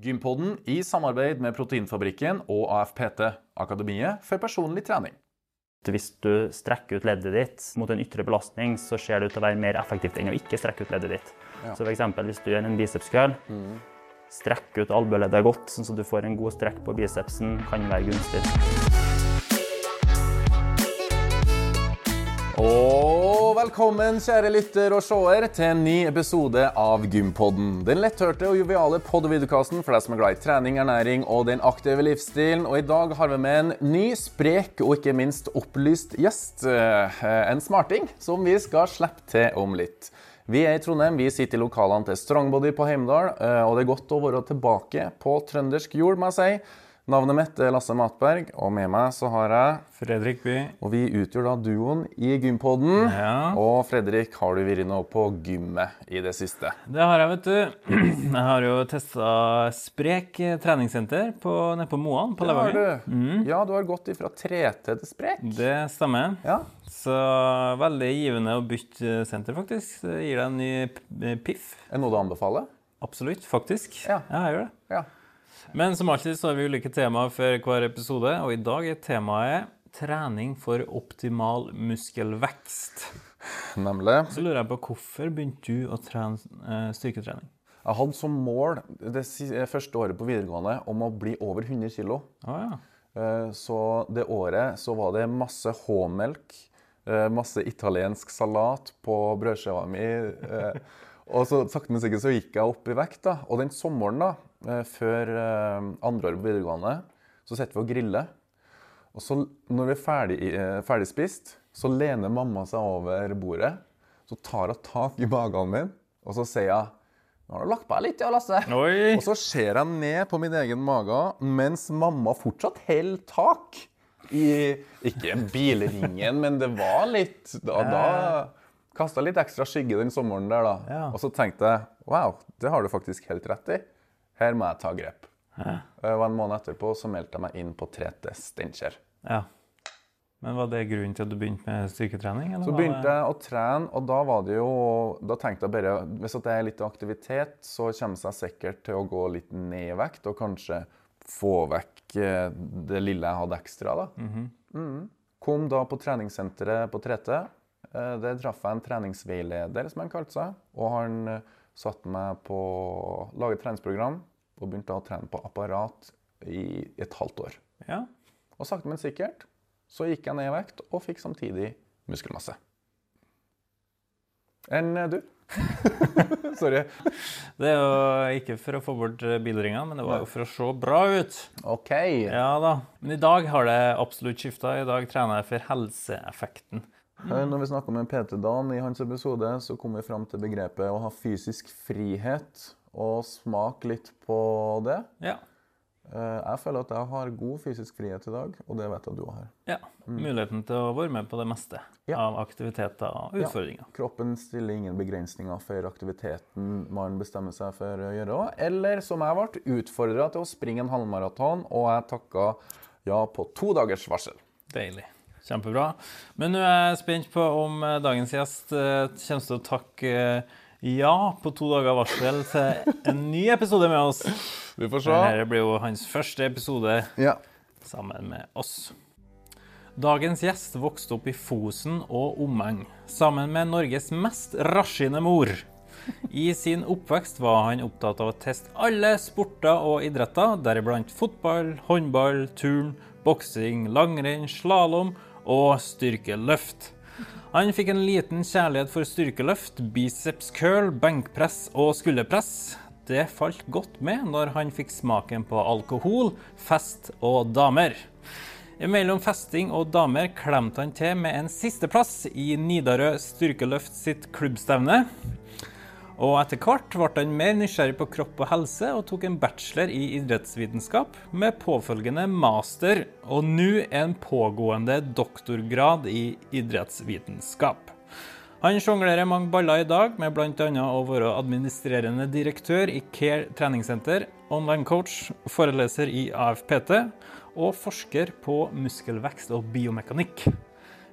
Gympodden i samarbeid med Proteinfabrikken og AFPT, Akademiet for personlig trening. Hvis du strekker ut leddet ditt mot en ytre belastning, så ser det ut til å være mer effektivt enn å ikke strekke ut leddet ditt. Ja. Så f.eks. hvis du gjør en bicepskøll, strekk ut albueleddet godt, sånn at du får en god strekk på bicepsen, kan være gunstig. Og velkommen, kjære lytter og seer, til en ny episode av Gympodden. Den letthørte og joviale pod- og videokasten for deg som er glad i trening, ernæring og den aktive livsstilen. Og i dag har vi med en ny, sprek og ikke minst opplyst gjest. Eh, En smarting som vi skal slippe til om litt. Vi er i Trondheim, vi sitter i lokalene til Strongbody på Heimdal, eh, og det er godt å være tilbake på trøndersk jord, må jeg si. Navnet mitt er Lasse Matberg, og med meg så har jeg Fredrik By. og vi utgjør da duoen i Gympodden. Ja. Og Fredrik, har du vært nå på gymmet i det siste? Det har jeg, vet du. Jeg har jo testa Sprek treningssenter nede på Moan på Levanger. du. Ja, du har gått ifra 3T til sprek. Det stemmer. Ja. Så veldig givende å bytte senter, faktisk. Det gir deg en ny piff. Er det noe du anbefaler? Absolutt, faktisk. Ja. jeg gjør det. Ja. Men som alltid så har vi ulike temaer for hver episode, og i dag er temaet trening for optimal muskelvekst. Nemlig. Så lurer jeg på hvorfor begynte du å trene eh, styrketrening? Jeg hadde som mål det første året på videregående om å bli over 100 kg. Å ja. Så det året så var det masse H-melk, eh, masse italiensk salat på brødskiva mi. eh, Og så sakte, men sikkert så gikk jeg opp i vekt. da. Og den sommeren, da, eh, før eh, andre år på videregående, så sitter vi og griller. Og så når vi er ferdig, eh, ferdig spist, så lener mamma seg over bordet. Så tar hun tak i magen min, og så sier hun Nå har du lagt på deg litt, ja, Lasse. Oi! Og så ser jeg ned på min egen mage, mens mamma fortsatt holder tak i Ikke bilringen, men det var litt Da, da kasta litt ekstra skygge den sommeren der, da. Ja. Og så tenkte jeg wow, det har du faktisk helt rett i. Her må jeg ta grep. Ja. Og en måned etterpå så meldte jeg meg inn på 3T Steinkjer. Ja. Men var det grunnen til at du begynte med styrketrening? Eller Så begynte det... jeg å trene, og da var det jo Da tenkte jeg bare Hvis det er litt aktivitet, så kommer jeg sikkert til å gå litt ned i vekt, og kanskje få vekk eh, det lille jeg hadde ekstra, da. Mhm. Kom da på treningssenteret på 3T. Eh, Der traff jeg en treningsveileder, som han kalte seg. Og han eh, satte meg på å lage et treningsprogram, og begynte å trene på apparat i et halvt år. Ja. Og sakte, men sikkert så gikk jeg ned i vekt og fikk samtidig muskelmasse. Enn eh, du? Sorry. Det er jo ikke for å få bort bilringene, men det var jo for å se bra ut. OK. Ja da. Men i dag har det absolutt skifta. I dag trener jeg for helseeffekten. Mm. Når vi snakka med Peter Dan i hans episode, så kom vi fram til begrepet å ha fysisk frihet. Og smak litt på det. Ja. Eh, Jeg føler at jeg har god fysisk frihet i dag, og det vet jeg at du har. ja. Muligheten til å være med på det meste Ja. av aktiviteter og utfordringer. Ja. Kroppen stiller ingen begrensninger for aktiviteten man bestemmer seg for å gjøre. Eller som jeg ble, utfordra til å springe en halvmaraton, og jeg takka ja på to dagers varsel. Deilig. Kjempebra. Men nå er jeg spent på om eh, dagens gjest eh, kommer til å takke ja på to dager varsel til en ny episode med oss. Vi får se. Dette blir jo hans første episode Ja. sammen med oss. Dagens gjest vokste opp i Fosen og omegn, sammen med Norges mest raskine mor. I sin oppvekst var han opptatt av å teste alle sporter og idretter, deriblant fotball, håndball, turn, boksing, langrenn, slalåm og styrkeløft. Han fikk en liten kjærlighet for styrkeløft, biceps curl, benkpress og skulderpress. Det falt godt med når han fikk smaken på alkohol, fest og damer. Mellom festing og damer klemte han til med en sisteplass i Nidarø Styrkeløft sitt klubbstevne. Og etter hvert ble han mer nysgjerrig på kropp og helse og tok en bachelor i idrettsvitenskap med påfølgende master, og nå en pågående doktorgrad i idrettsvitenskap. Han sjonglerer mange baller i dag, med bl.a. å være administrerende direktør i Care treningssenter, online-coach, foreleser i AFPT og forsker på muskelvekst og biomekanikk.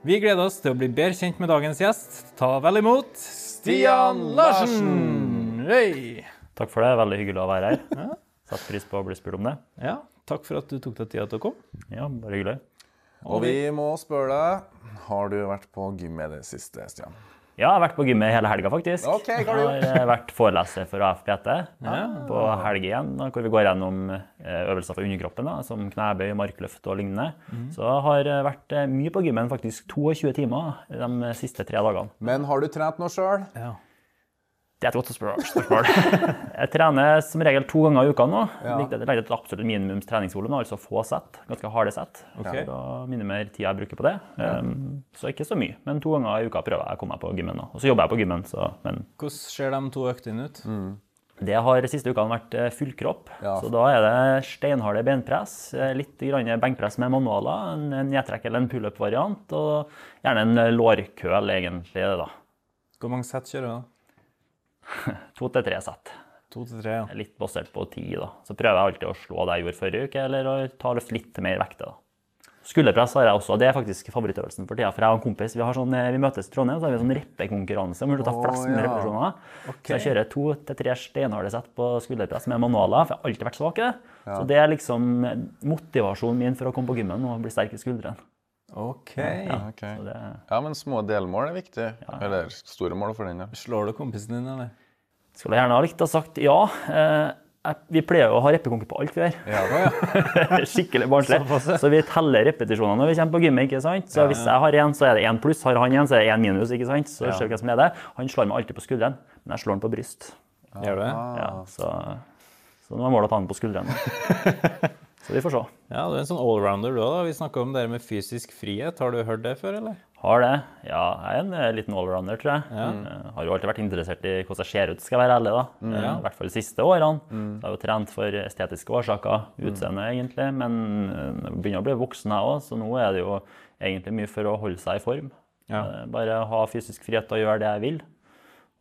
Vi gleder oss til å bli bedre kjent med dagens gjest. Ta vel imot Stian Larsen! Hey. Takk for det. Veldig hyggelig å være her. Setter pris på å bli spurt om det. Ja, takk for at du tok deg tida til å komme. Ja, bare hyggelig. Og vi må spørre deg, har du vært på gym i det siste, Stian? Ja, jeg har vært på gymmet hele helga, faktisk. Okay, hva har Jeg har eh, vært foreleser for AFPT på helg igjen, hvor vi går gjennom eh, øvelser for underkroppen, da, som knebøy, markløft og lignende. Så jeg har jeg vært eh, mye på gymmen, faktisk 22 timer de siste tre dagene. Men har du trent noe sjøl? Ja. Det er et godt spørsmål. Jeg trener som regel to ganger i uka nå. Ja. Det legger et absolutt minimums treningsvolum, altså få sett. Ganske harde sett. Okay. Da å minimere tida jeg bruker på det. Um, så ikke så mye, men to ganger i uka prøver jeg å komme meg på gymmen. nå. Og så jobber jeg på gymmen, så men Hvordan ser de to øktene ut? det har de siste ukene vært eh, full kropp. Ja. Så da er det steinharde benpress, eh, litt grann benkpress med manualer, en nedtrekk eller en pullup-variant, og gjerne en lårkøl, egentlig. da. Hvor mange sett kjører du? da? To til tre sett. To til tre, ja. Litt basert på tid, da. Så prøver jeg alltid å slå det jeg gjorde forrige uke, eller å ta løft litt mer vekter, da. Skulderpress har jeg også, og det er faktisk favorittøvelsen for tida. For jeg og en kompis vi, har sånn, eh, vi møtes i Trondheim, så har vi sånn reppekonkurranse om å ta flest mulig ja. repetisjoner. Okay. Så jeg kjører to til tre steinharde sett på skulderpress med manualer, for jeg har alltid vært svak i det. Så det er liksom motivasjonen min for å komme på gymmen og bli sterk i skuldrene. OK. Ok. Så det, Ja, men små delmål er viktig. Eller store mål for den ja. Slår du kompisen din, eller? skulle jeg gjerne ha likt å ha sagt ja. Eh, vi pleier jo å ha reppekonkurranse på alt vi gjør. Ja, Skikkelig barnslig. Så vi teller repetisjoner når vi kommer på gymmet. ikke sant? Så hvis jeg har én, så er det én pluss. Har han én, så er det én minus. ikke sant? Så ser vi hvem som leder. Han slår meg alltid på skulderen, men jeg slår han på bryst. Gjør du det? Ja, så, så nå er målet å ta han på skulderen. Så vi får se. Ja, du er en sånn allrounder du òg, da. Vi snakka om det med fysisk frihet. Har du hørt det før, eller? Har det. Ja, jeg er en eh, liten allrounder, tror jeg. Eh, Har jo alltid vært interessert i hvordan jeg ser ut, skal jeg være ærlig. da. Mm. I hvert fall de siste årene. Så jeg har jo trent for estetiske årsaker, utseende egentlig. Men eh, jeg begynner å bli voksen, jeg òg, så nå er det jo egentlig mye for å holde seg i form. Ja. Eh, Bare ha fysisk frihet til å gjøre det jeg vil,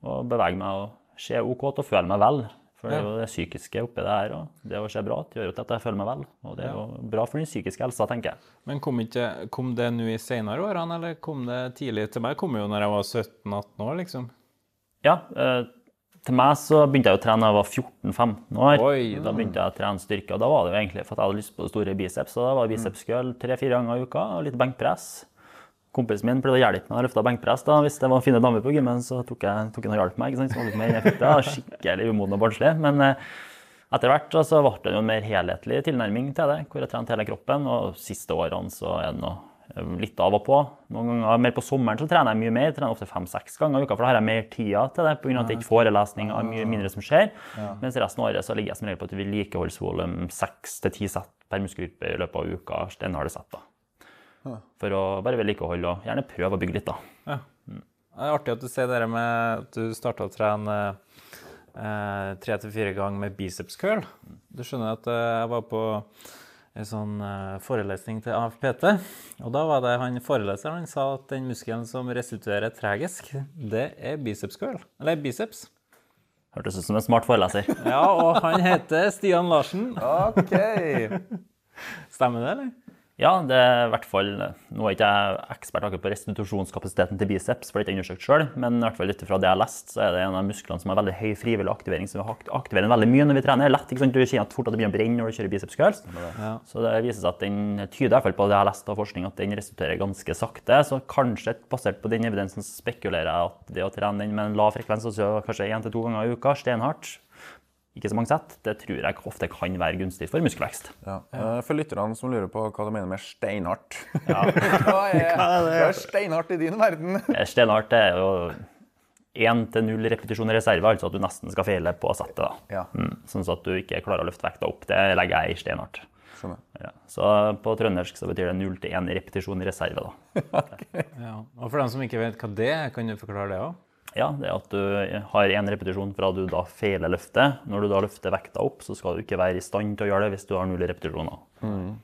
og bevege meg og se OK til å føle meg vel. For det er jo det psykiske oppi det her. Og det å se bra ut gjør jo at jeg føler meg vel. Og det er jo bra for den psykiske helsa, tenker jeg. Men kom, ikke, kom det nå i senere årene, eller kom det tidlig? Til meg kom jo når jeg var 17-18 år, liksom. Ja, eh, til meg så begynte jeg å trene da jeg var 14-15 år. Oi, da begynte jeg å trene styrke, og da var det jo egentlig for at jeg hadde lyst på store biceps. Og da var det bicepscurl tre-fire ganger i uka og litt benkpress. Kompisen min pleide å hjelpe meg å løfte benkpress. da. Hvis det var fine damer på gymmen, så tok jeg tok han og hjalp meg. ikke sant? Så det litt mer jeg. Skikkelig umoden og barnslig. Men eh, etter hvert så ble det jo en mer helhetlig tilnærming til det, hvor jeg trente hele kroppen. Og siste årene så er det noe litt av og på. Noen ganger mer på sommeren så trener jeg mye mer. Jeg trener ofte fem-seks ganger i uka, for da har jeg mer tida til det. Pga. at jeg ikke er forelesninger og mye mindre som skjer. Mens resten av året så ligger jeg som regel på et vedlikeholdsvolum seks til ti sett per muskelgruppe i løpet av uka. Steinharde sett, da. For å bare vedlikeholde og gjerne prøve å bygge litt, da. Ja. Det er artig at du sier det med at du starta å trene eh, tre til fire ganger med biceps curl. Du skjønner at eh, jeg var på en sånn eh, forelesning til AFPT, og da var det han foreleseren han sa at den muskelen som restituerer tregest, det er biceps curl. Eller biceps. Hørtes ut som en smart foreleser. Ja, og han heter Stian Larsen. OK. Stemmer det, eller? Ja, det er i hvert fall Nå er ikke jeg ekspert akkurat på restitusjonskapasiteten til biceps, for det er ikke undersøkt selv, men i hvert fall ut fra det jeg har lest, så er det en av musklene som har veldig høy frivillig aktivering, som vi ak- aktiverer veldig mye når vi trener. Er lett, ikke sant? Du kjenner at fort at det begynner å brenne når du kjører biceps curls. Ja. Så det viser seg at den tyder i hvert fall på det jeg har lest av forskning, at den restituerer ganske sakte. Så kanskje basert på den evidensen spekulerer jeg at det å trene den med en lav frekvens, altså kanskje én til to ganger i uka, steinhardt, ikke så mange sett, det tror jeg ofte kan være gunstig for muskelvekst. Ja. eh, For lytterne som lurer på hva du mener med steinhardt. hva, er, hva er steinhardt i din verden? Eh, Steinhardt er jo én til null repetisjon i reserve, altså at du nesten skal feile på settet. da. Ja, Mm, sånn at du ikke klarer å løfte vekta opp. Det legger jeg i steinhardt. Ja. Så på trøndersk så betyr det null til én repetisjon i reserve. da. Ja. Og for dem som ikke vet hva det er, kan du forklare det òg? Ja, det er at du har én repetisjon fra du da feiler løftet. Når du da løfter vekta opp, så skal du ikke være i stand til å gjøre det hvis du har null repetisjoner. Mm.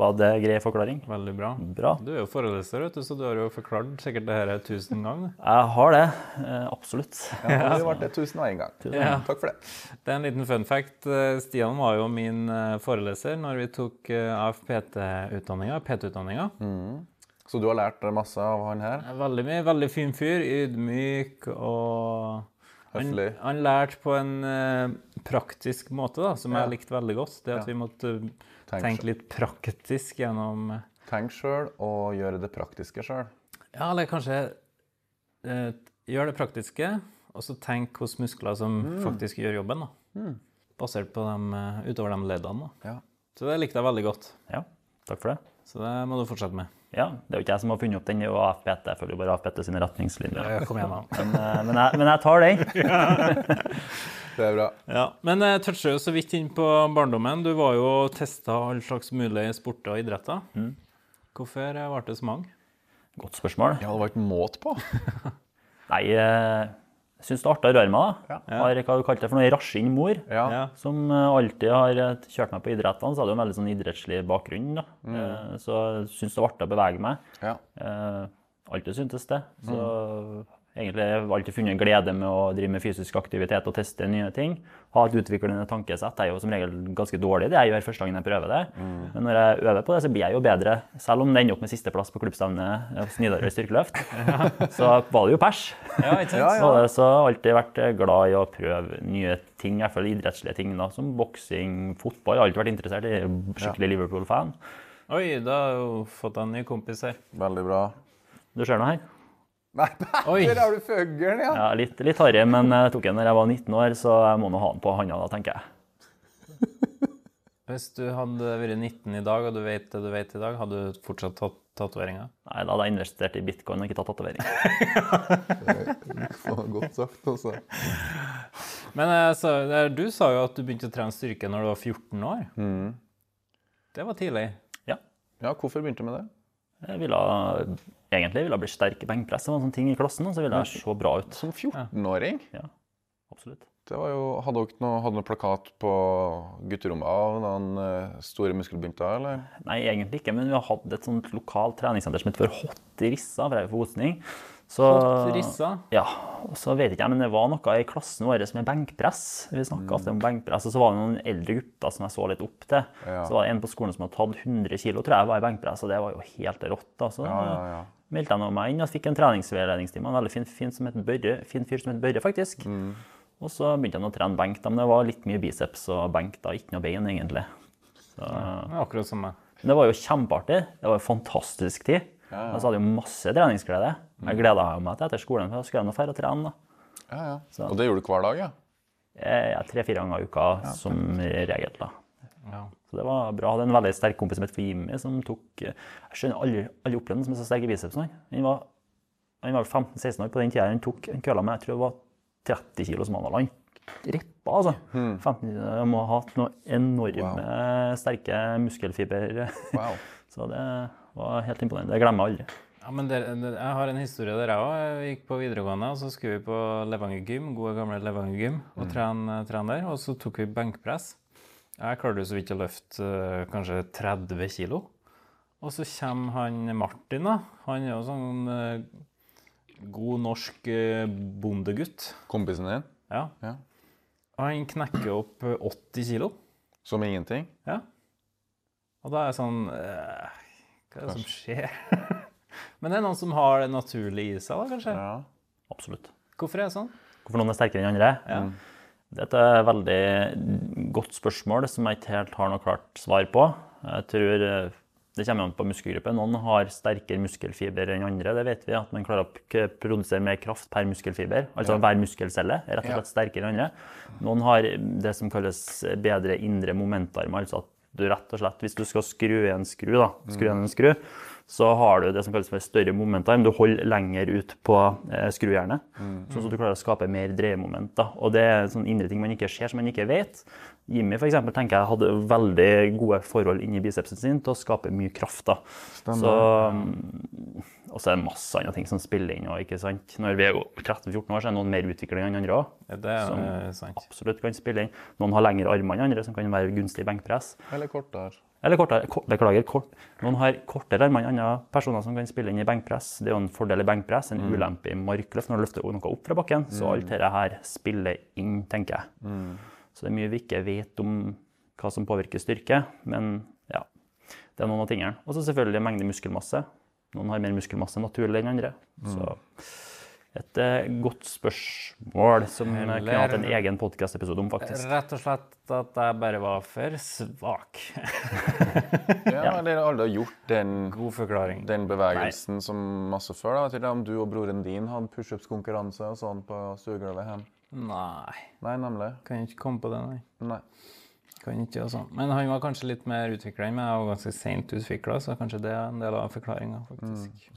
Var det grei forklaring? Veldig bra. Bra. Du er jo foreleser, vet du, så du har jo forklart sikkert det her tusen ganger. Jeg har det. eh, Absolutt. Ja, det ble det tusen og en gang. Ja. Takk for det. Det er en liten fun fact. Eh, Stian var jo min eh, foreleser når vi tok AFPT-utdanninga, PT-utdanninga. Så du har lært masse av han her? Veldig mye, veldig fin fyr. Ydmyk og Han, Høflig. han lærte på en uh, praktisk måte, da, som Ja. jeg likte veldig godt. Det at Ja. vi måtte Tenk, tenke litt praktisk gjennom eh, tenk sjøl og gjøre det praktiske sjøl. Ja, eller kanskje eh, gjøre det praktiske, og så tenk hos muskler som Mm. faktisk gjør jobben. da. Basert på dem, utover de leddene. da. Ja. Så det likte jeg veldig godt. Ja, takk for det. Så det må du fortsette med. Ja, Det er jo ikke jeg som har funnet opp den, det er jo AFPT. Jeg følger jo bare AFPT sine retningslinjer. Ja, kom igjen, da. Men, eh, men, jeg, men jeg tar den. Det er bra. Ja, Men jeg toucher jo så vidt inn på barndommen. Du var jo og testa all slags mulige sporter og idretter. Mm. Hvorfor eh, ble det så mange? Godt spørsmål. Ja, det var ikke måte på. Nei, eh, syns det er artig å røre meg. da. Ja. Har hva du kalte det for noe, rasking mor. Ja. Som eh, alltid har eh, kjørt meg på idrettene. Så hadde jo en veldig sånn idrettslig bakgrunn. da. Eh, Så syns det var artig å bevege meg. ja. Eh, alltid syntes det. Så egentlig alltid funnet glede med å drive med fysisk aktivitet og teste nye ting. Ha et utviklende tankesett. Jeg er jo som regel ganske dårlig det jeg gjør første gangen jeg prøver det. Men når jeg øver på det, så blir jeg jo bedre. Selv om det ender opp med sisteplass på klubbstevnet hos Nidarøy styrkeløft, så var det jo pers. Ja, sant? Ja, Så har alltid vært glad i å prøve nye ting, i hvert fall idrettslige ting, da, som boksing, fotball. Jeg har alltid vært interessert i skikkelig Liverpool-fan. Oi, da har jeg jo fått en ny kompis her. Veldig bra. Du ser noe her? Nei, der har du fuglen, ja. Ja, litt, litt harry, men jeg tok den da jeg var 19 år, så jeg må nå ha den på handa da, tenker jeg. Hvis du hadde vært 19 i dag, og du vet det du vet i dag, hadde du fortsatt tatt tatoveringer? Nei, da hadde jeg investert i bitcoin og ikke tatt tatovering. Godt sagt, altså. Men så, er- du sa jo at du begynte å trene styrke når du var 14 år. Mm. Det var tidlig. Ja. Ja, hvorfor begynte du med det? Jeg ville egentlig ville bli sterk i benkpress. Det var en sånn ting i klassen, så ville jeg se bra ut. Som 14-åring? Ja, absolutt. Det var jo, hadde dere noe, hadde noe plakat på gutterommet av noen eh, store muskelbinter, eller? Nei, egentlig ikke, men vi hadde et sånt lokalt treningssenter som het for Hot Rissa, for jeg er jo fotning. Så? Ja, så vet ikke jeg, men det var noe i klassen vår med benkpress. Vi snakket ofte om benkpress, og så var det noen eldre gutter som jeg så litt opp til. Ja. Så var det en på skolen som hadde tatt 100 kg, tror jeg, var i benkpress, og det var jo helt rått. da. Så Ja, ja, ja. meldte jeg meg inn og fikk en treningsveiledningstime. En veldig fin, fin, som het Børre, fin fyr som het Børre, faktisk. Mm. Og så begynte jeg å trene benk, da, men det var litt mye biceps og benk, da, ikke noe bein, egentlig. Så, er akkurat som meg. men det var jo kjempeartig. Det var en fantastisk tid. Og så hadde jeg masse treningsglede. Jeg gleda meg til etter skolen, for da skulle jeg nå dra og trene. ja, ja. Og det gjorde du hver dag, ja? ja Tre-fire ganger i uka som regel. da. Ja. Så det var bra. Jeg hadde en veldig sterk kompis som het Jimmy, som tok Jeg skjønner aldri, aldri opplevd noen som er så sterk i bicepsen. Han var, han var 15-16 år på den tida. Han tok en kølla med jeg tror det var 30 kilo som han hadde. Han rippa, altså. 15, jeg må ha hatt noen enorme, sterke muskelfiber. Wow. Så det var helt imponerende. Det glemmer jeg aldri. Ja, men der, det, Jeg har en historie der jeg òg. Jeg gikk på videregående, og så skulle vi på Levanger gym, gode gamle Levanger gym, og trene, trene der. Og så tok vi benkpress. Jeg klarte jo så vidt å løfte eh, kanskje 30 kilo. Og så kommer han Martin, da. Han er jo sånn eh, god norsk eh, bondegutt. Kompisen din? Ja. Ja. Og han knekker opp eh, 80 kilo. Som ingenting? Ja. Og da er jeg sånn eh, Hva er det som skjer? Men det er noen som har det naturlig i seg, da, kanskje? Ja. Absolutt. Hvorfor er det sånn? Hvorfor noen er sterkere enn andre? Ja. Dette er et veldig godt spørsmål som jeg ikke helt har noe klart svar på. Jeg tror eh, det kommer an på muskelgruppe. Noen har sterkere muskelfiber enn andre. Det vet vi, at man klarer å produsere mer kraft per muskelfiber. Altså hver muskelcelle er rett og slett sterkere enn andre. Noen har det som kalles bedre indre momentarm, altså at du rett og slett, hvis du skal skru i en skru, da, skru en skru, så har du det som kalles for større momentarm. Du holder lenger ut på eh, skrujernet, sånn at du klarer å skape mer dreiemoment. Da. Og det er sånne indre ting man ikke ser, som man ikke vet. Jimmy for eksempel, tenker jeg hadde veldig gode forhold inni bicepsen sin til å skape mye kraft. Da. Så, mm, og så er det masse andre ting som spiller inn. Og, ikke sant? Når vi er jo 13-14 år, så er noen mer utvikling enn andre òg. Det er sant. Absolutt kan spille inn. Noen har lengre armer enn andre, som kan være gunstig i benkpress. Eller kortere? Eller kortere, kort, beklager, kort. Noen har kortere armer enn andre personer som kan spille inn i benkpress. Det er jo en fordel i benkpress, en ulempe i markløft når du løfter noe opp fra bakken. Så alt dette her spiller inn, tenker jeg. Så det er mye vi ikke vet om hva som påvirker styrke, men ja, det er noen av tingene. Og så selvfølgelig mengde muskelmasse. Noen har mer muskelmasse naturlig enn andre. Så Et eh, godt spørsmål som jeg kunne hatt en egen podkastepisode om, faktisk. Rett og slett at jeg bare var for svak. Ja, eller alle har gjort den, God forklaring. den bevegelsen som masse før. da. til om du og broren din hadde pushups-konkurranse og sånn på stuegulvet hjemme? Nei, Nei, nemlig. kan jeg ikke komme på det, nei. Nei. Kan ikke og sånn. Men han var kanskje litt mer utvikla enn meg. Var ganske seint utvikla, så kanskje det er en del av forklaringa, faktisk.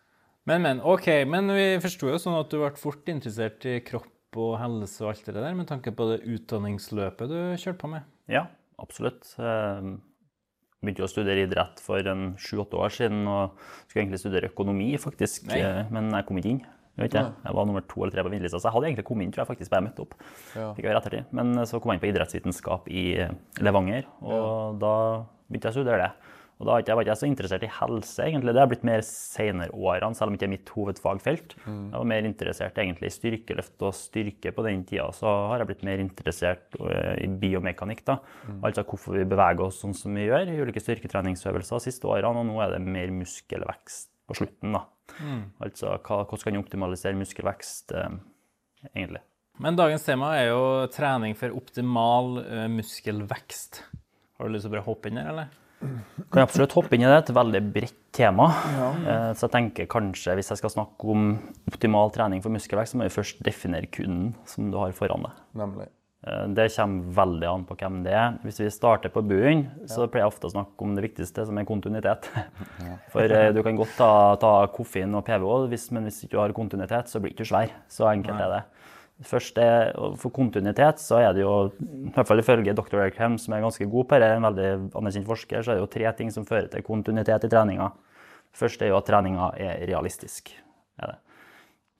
Men, men. OK. Men vi forsto jo sånn at du ble fort interessert i kropp og helse og alt det der, med tanke på det utdanningsløpet du kjørte på med. Ja, absolutt. Jeg begynte å studere idrett for en sju-åtte år siden og skulle egentlig studere økonomi, faktisk. Nei. Eh, Men jeg kom ikke inn. Jeg, ikke. jeg var nummer to eller tre på vinnerlista, så jeg hadde egentlig kommet inn, tror jeg faktisk, bare jeg møtte opp. Ja. Fikk jeg ettertid. Men så kom jeg inn på idrettsvitenskap i Levanger, og da begynte jeg å studere det. Og da var ikke- jeg så interessert i helse, egentlig. Det har blitt mer senere årene, selv om ikke er mitt hovedfagfelt. Jeg var mer interessert egentlig i styrkeløft og styrke på den tida. Så har jeg blitt mer interessert eh, i biomekanikk, da. Altså hvorfor vi beveger oss sånn som vi gjør i ulike styrketreningsøvelser de siste årene. Og nå er det mer muskelvekst på slutten, da. Altså hva, hvordan kan du optimalisere muskelvekst, eh, egentlig. Men dagens tema er jo trening for optimal eh, muskelvekst. Har du lyst til å bare hoppe inn der, eller? Kan jeg absolutt hoppe inn i det. Et veldig bredt tema. Ja. Så jeg tenker kanskje hvis jeg skal snakke om optimal trening for muskelvekst, så må jeg først definere kunden som du har foran deg. Nemlig. Eh, Det kommer veldig an på hvem det er. Hvis vi starter på bunnen, så pleier jeg ofte å snakke om det viktigste, som er kontinuitet. For eh, du kan godt ta, ta koffein og PVO, men hvis du ikke har kontinuitet, så blir du ikke svær. Så enkelt er det. Først er, For kontinuitet så er det jo, i hvert fall ifølge dr. Eric Hem, som er ganske god på det, en veldig anerkjent forsker, så er det jo tre ting som fører til kontinuitet i treninga. Først er jo at treninga er realistisk. Er det.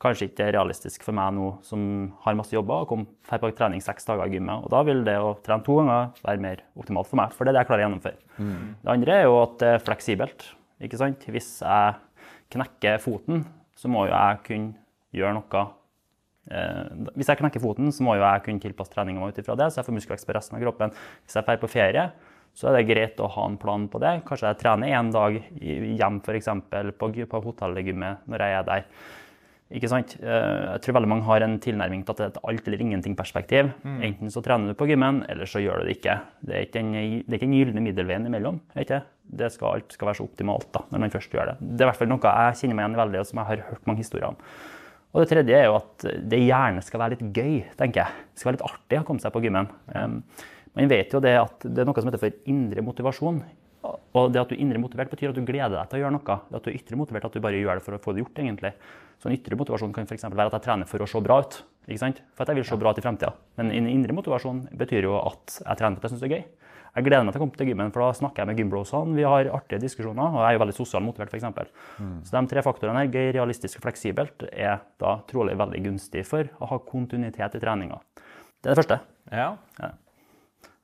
Kanskje ikke realistisk for meg nå som har masse jobber og kommer på trening seks dager i gymmet. Og da vil det å trene to ganger være mer optimalt for meg, for det er det jeg klarer å gjennomføre. Det andre er jo at det er fleksibelt. ikke sant? Hvis jeg knekker foten, så må jo jeg kunne gjøre noe hvis jeg knekker foten, så må jo jeg kunne tilpasse treninga ut ifra det, så jeg får muskelvekst på resten av kroppen. Hvis jeg drar på ferie, så er det greit å ha en plan på det. Kanskje jeg trener én dag hjemme, hjem, f.eks. På, på hotellgymmet når jeg er der. Ikke sant? Eh, Jeg tror veldig mange har en tilnærming til at det er et alt eller ingenting-perspektiv. Enten så trener du på gymmen, eller så gjør du det ikke. Det er ikke den, den gylne middelveien imellom. Ikke? Det skal, alt skal være så optimalt da, når man først gjør det. Det er i hvert fall noe jeg kjenner meg igjen veldig, og som jeg har hørt mange historier om. Og det tredje er jo at det gjerne skal være litt gøy, tenker jeg. Det skal være litt artig å komme seg på gymmen. Um, man vet jo det at det er noe som heter for indre motivasjon. Og det at du er indre motivert, betyr at du gleder deg til å gjøre noe. Det at du er ytre motivert, at du bare gjør det for å få det gjort, egentlig. Så en ytre motivasjon kan f.eks. være at jeg trener for å se bra ut. For at jeg vil se bra ut i fremtida. Men en indre motivasjon betyr jo at jeg trener for at jeg syns det er gøy. Jeg gleder meg til å komme til gymmen, for da snakker jeg med gymbrosene. Vi har artige diskusjoner, og jeg er jo veldig sosialt motivert, f.eks. Så de tre faktorene her, gøy, realistisk og fleksibelt, er da trolig veldig gunstig for å ha kontinuitet i treninga. Det er det første. Ja.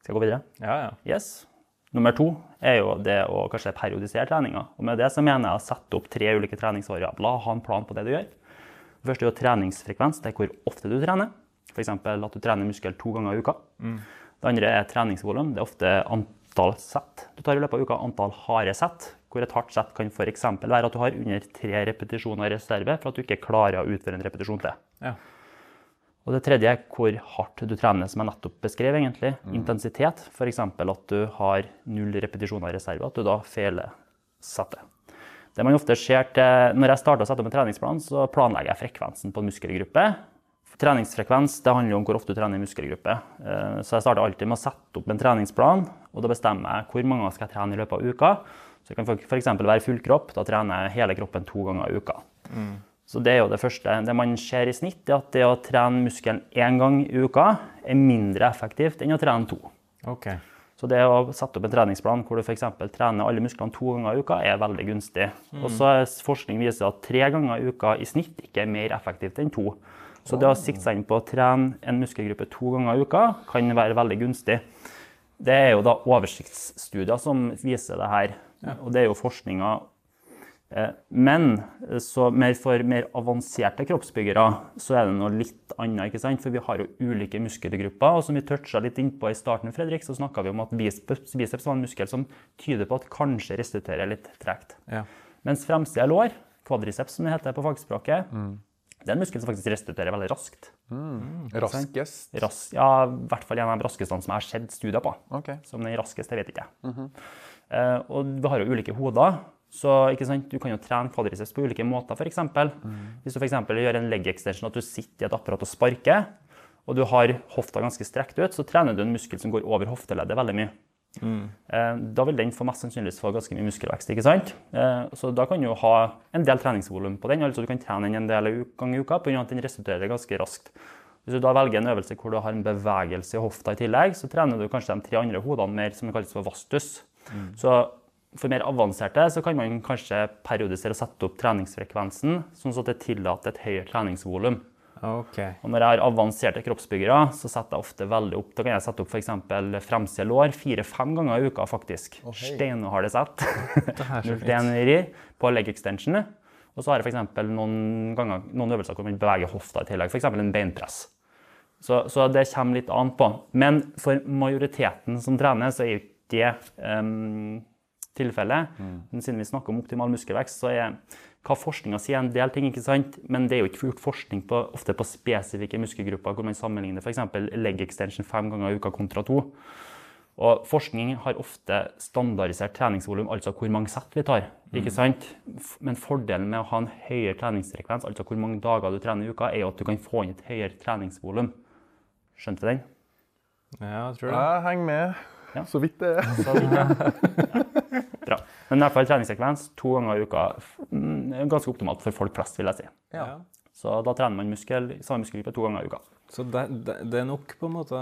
Skal jeg gå videre? Ja, ja. Yes. Nummer to er jo det å kanskje periodisere treninga. Og med det så mener jeg å sette opp tre ulike treningsvariabler. Ha en plan på det du gjør. Det første er jo treningsfrekvens. Det er hvor ofte du trener. F.eks. at du trener muskel to ganger i uka. Det andre er treningsvolum. Det er ofte antall sett du tar i løpet av uka. Antall harde sett. Hvor et hardt sett kan f.eks. være at du har under tre repetisjoner i reserve for at du ikke klarer å utføre en repetisjon til. ja. Og det tredje er hvor hardt du trener, som jeg nettopp beskrev. egentlig. Intensitet. F.eks. at du har null repetisjoner i reserve, at du da feiler settet. Det man ofte ser til, Når jeg starter å sette opp en treningsplan, så planlegger jeg frekvensen på en muskelgruppe. Treningsfrekvens det handler om hvor ofte du trener i muskelgruppe. Eh, Så jeg starter alltid med å sette opp en treningsplan, og da bestemmer jeg hvor mange skal jeg trene i løpet av uka. Så det kan f.eks. være full kropp. Da trener jeg hele kroppen to ganger i uka. Så det er jo det første. Det man ser i snitt, er at det å trene muskelen én gang i uka er mindre effektivt enn å trene to. Okay. Så det å sette opp en treningsplan hvor du f.eks. trener alle musklene to ganger i uka, er veldig gunstig. Og så forskning viser at tre ganger i uka i snitt ikke er mer effektivt enn to. Så det å sikte seg inn på å trene en muskelgruppe to ganger i uka kan være veldig gunstig. Det er jo da oversiktsstudier som viser det her, og det er jo forskninga Eh, Men så mer for mer avanserte kroppsbyggere så er det noe litt annet. ikke sant? For vi har jo ulike muskelgrupper. Og som vi toucha litt innpå i starten, Fredrik, så snakka vi om at biceps, biceps var en muskel som tyder på at kanskje restituerer litt tregt. Ja. Mens fremsida lår, kvadriceps som det heter på fagspråket, Det er en muskel som faktisk restituerer veldig raskt. Raskest. Ras ja, i hvert fall en av de raskeste som jeg har sett studier på. Ok. Som den raskeste, vet ikke jeg. uh, og vi har jo ulike hoder. Så du kan jo trene kvadriceps på ulike måter, f.eks. eksempel Hvis du for gjør en leg extension, at du sitter i et apparat og sparker, og du har hofta ganske strekt ut, så trener du en muskel som går over hofteleddet veldig mye. Eh, Da vil den få mest sannsynligvis få ganske mye muskelvekst. ikke sant? Eh, Så da kan du ha en del treningsvolum på den. altså Du kan trene den en del ganger i uka pga. at den restituerer ganske raskt. Hvis du da velger en øvelse hvor du har en bevegelse i hofta i tillegg, så trener du kanskje de tre andre hodene mer som kalles for vastus. Så for mer avanserte så kan man kanskje periodisere og sette opp treningsfrekvensen sånn at det tillater et høyere treningsvolum. OK. Og når jeg har avanserte kroppsbyggere, så setter jeg ofte veldig opp Da kan jeg sette opp f.eks. fremside lår fire-fem ganger i uka, faktisk. Steinharde sett. Det her er så Når fint. trener på leg extension. Og så har jeg f.eks. Noen, ganger, noen øvelser hvor man beveger hofta i tillegg, f.eks. en beinpress. Så, så det kommer litt an på. Men for majoriteten som trener, så er jo ikke det um, tilfellet. Men siden vi snakker om optimal muskelvekst, så er hva forskninga sier en del ting, ikke sant? men det er jo ikke gjort forskning på, ofte på spesifikke muskelgrupper hvor man sammenligner f.eks. leg extension fem ganger i uka kontra to. Og forskning har ofte standardisert treningsvolum, altså hvor mange sett vi tar. ikke sant? Men fordelen med å ha en høyere treningsfrekvens, altså hvor mange dager du trener i uka, er jo at du kan få inn et høyere treningsvolum. Skjønte du den? Ja, jeg tror det. Jeg henger med. Ja. Så vidt det er. Så vidt, ja. Ja, Bra. Men i hvert fall treningssekvens to ganger i uka mm, ganske optimalt for folk flest, vil jeg si. Ja. Så da trener man muskel, samme muskelgruppe to ganger i uka. Så det, det, det er nok, på en måte?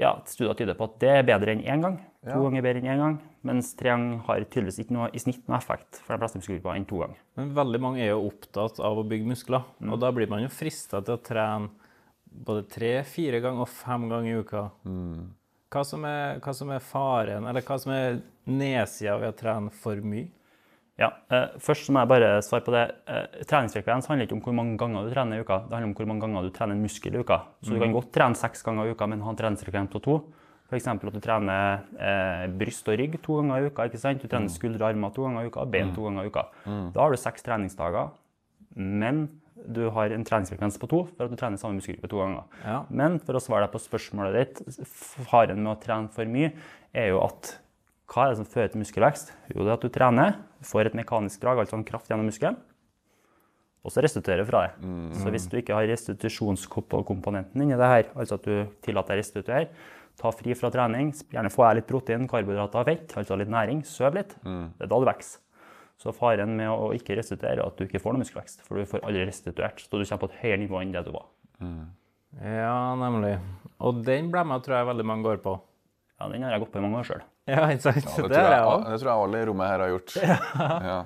Ja, Studier tyder på at det er bedre enn én gang. To Ja. ganger bedre enn én gang. Mens tre ganger har tydeligvis ikke noe i snitt noe effekt for de fleste muskelgrupper enn to ganger. Men veldig mange er jo opptatt av å bygge muskler. Og da blir man jo frista til å trene både tre, fire ganger og fem ganger i uka. Hva, som er, hva som er faren, eller hva som er nedsida ved å trene for mye? Ja, eh, Først må jeg bare svare på det. Eh, treningsfrekvens handler ikke om hvor mange ganger du trener i uka. Det handler om hvor mange ganger du trener en muskel i uka. Så du kan godt trene seks ganger i uka, men ha en treningsfrekvens på to. F.eks. at du trener eh, bryst og rygg to ganger i uka. ikke sant? Du trener skuldre og armer to ganger i uka, ben to ganger i uka. Da har du seks treningsdager, men du har en treningsfrekvens på to for at du trener samme muskelgruppe to ganger. Ja. Men for å svare deg på spørsmålet ditt, faren med å trene for mye er jo at hva er det som fører til muskelvekst? Jo, det er at du trener, får et mekanisk drag, altså en kraft gjennom muskelen, og så restituerer fra det. Så hvis du ikke har restitusjonskomponenten inni det her, altså at du tillater deg å restituere, ta fri fra trening, gjerne få deg litt protein, karbohydrater og fett, altså litt næring, søv litt, det er da du vokser. Så faren med å ikke restituere er at du ikke får noe muskelvekst, for du får aldri restituert, så du kommer på et høyere nivå enn det du var. Ja, nemlig. Og den blemma tror jeg veldig mange går på. Ja, den har jeg gått på i mange år sjøl. Ja, ikke sant? Ja, det, det tror jeg, jeg det tror jeg alle i rommet her har gjort. Ja.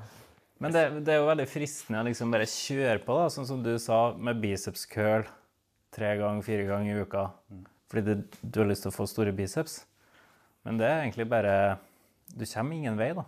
Men det, det er jo veldig fristende å liksom bare kjøre på, da, sånn som du sa, med biceps curl tre ganger, fire ganger i uka. Fordi det, du har lyst til å få store biceps. Men det er egentlig bare Du kommer ingen vei, da.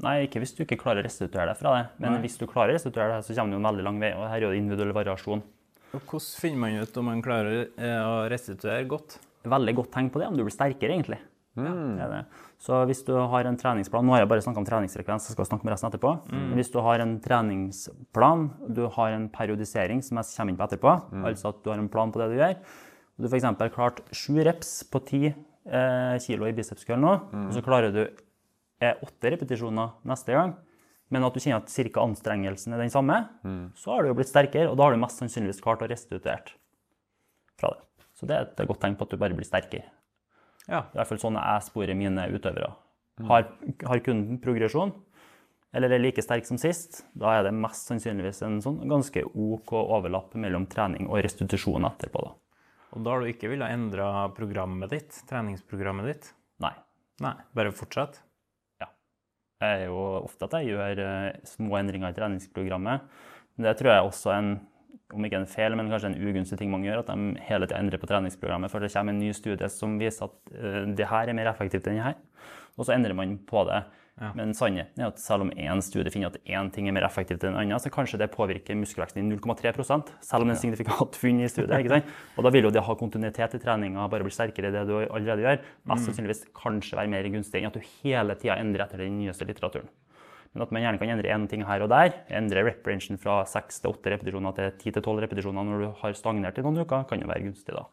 Nei, ikke hvis du ikke klarer å restituere deg fra det. Men hvis du klarer å restituere deg, så kommer du en veldig lang vei. Og her er jo det individuell variasjon. Og Hvordan finner man ut om man klarer eh, å restituere godt? Veldig godt tegn på det, om du blir sterkere, egentlig. Det er det. Så hvis du har en treningsplan Nå har jeg bare snakka om treningsfrekvens, jeg skal snakke med resten etterpå. Mm. Hvis du har en treningsplan, du har en periodisering som jeg kommer inn på etterpå, altså at du har en plan på det du gjør, og du f.eks. har klart sju reps på ti eh, kilo i bicepskøll nå, og så klarer du eh, åtte repetisjoner neste gang, men at du kjenner at cirka anstrengelsen er den samme, så har du jo blitt sterkere, og da har du mest sannsynligvis klart å restituere fra det. Så det er et godt tegn på at du bare blir sterkere. Ja. I hvert fall sånn jeg sporer mine utøvere. Har, har kunden progresjon, eller er like sterk som sist, da er det mest sannsynligvis en sånn ganske OK overlapp mellom trening og restitusjon etterpå. da. Og da har du ikke villet endre programmet ditt, treningsprogrammet ditt? Nei. Nei, bare fortsett? Det er jo ofte at jeg gjør eh, små endringer i treningsprogrammet. Men det tror jeg også er en, om ikke en feil, men kanskje en ugunstig ting mange gjør, at de hele tida endrer på treningsprogrammet. For det kommer en ny studie som viser at uh, det her er mer effektivt enn det her. Og så endrer man på det. Men sannheten er at selv om én studie finner at én ting er mer effektivt enn en annen, så kanskje det påvirker muskelveksten i 0,3 selv om det er signifikant funn i studiet. Og da vil jo det å ha kontinuitet i treninga, bare bli sterkere i det du allerede gjør, mest sannsynligvis kanskje være mer gunstig enn at du hele tida endrer etter den nyeste litteraturen. Men at man gjerne kan endre én ting her og der. Endre rep-rangen fra 6 til 8 repetisjoner til 10 til 12 repetisjoner når du har stagnert i noen uker, kan jo være gunstig da.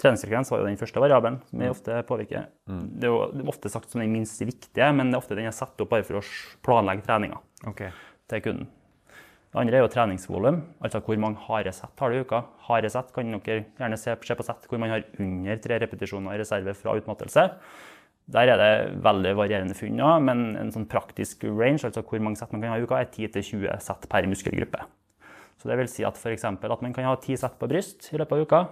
Treningsfrekvens var jo den første variabelen som vi ofte påvirker. Det er jo ofte sagt som den minst viktige, men det er ofte den er satt opp bare for å planlegge treninga okay. til kunden. Det andre er jo treningsvolum, altså hvor mange harde sett har du i uka. Harde sett kan dere gjerne se, se på sett hvor man har under tre repetisjoner i reserve fra utmattelse. Der er det veldig varierende funn, men en sånn praktisk range, altså hvor mange sett man kan ha i uka, er 10-20 sett per muskelgruppe. Så det vil si at f.eks. at man kan ha 10 sett på bryst i løpet av uka,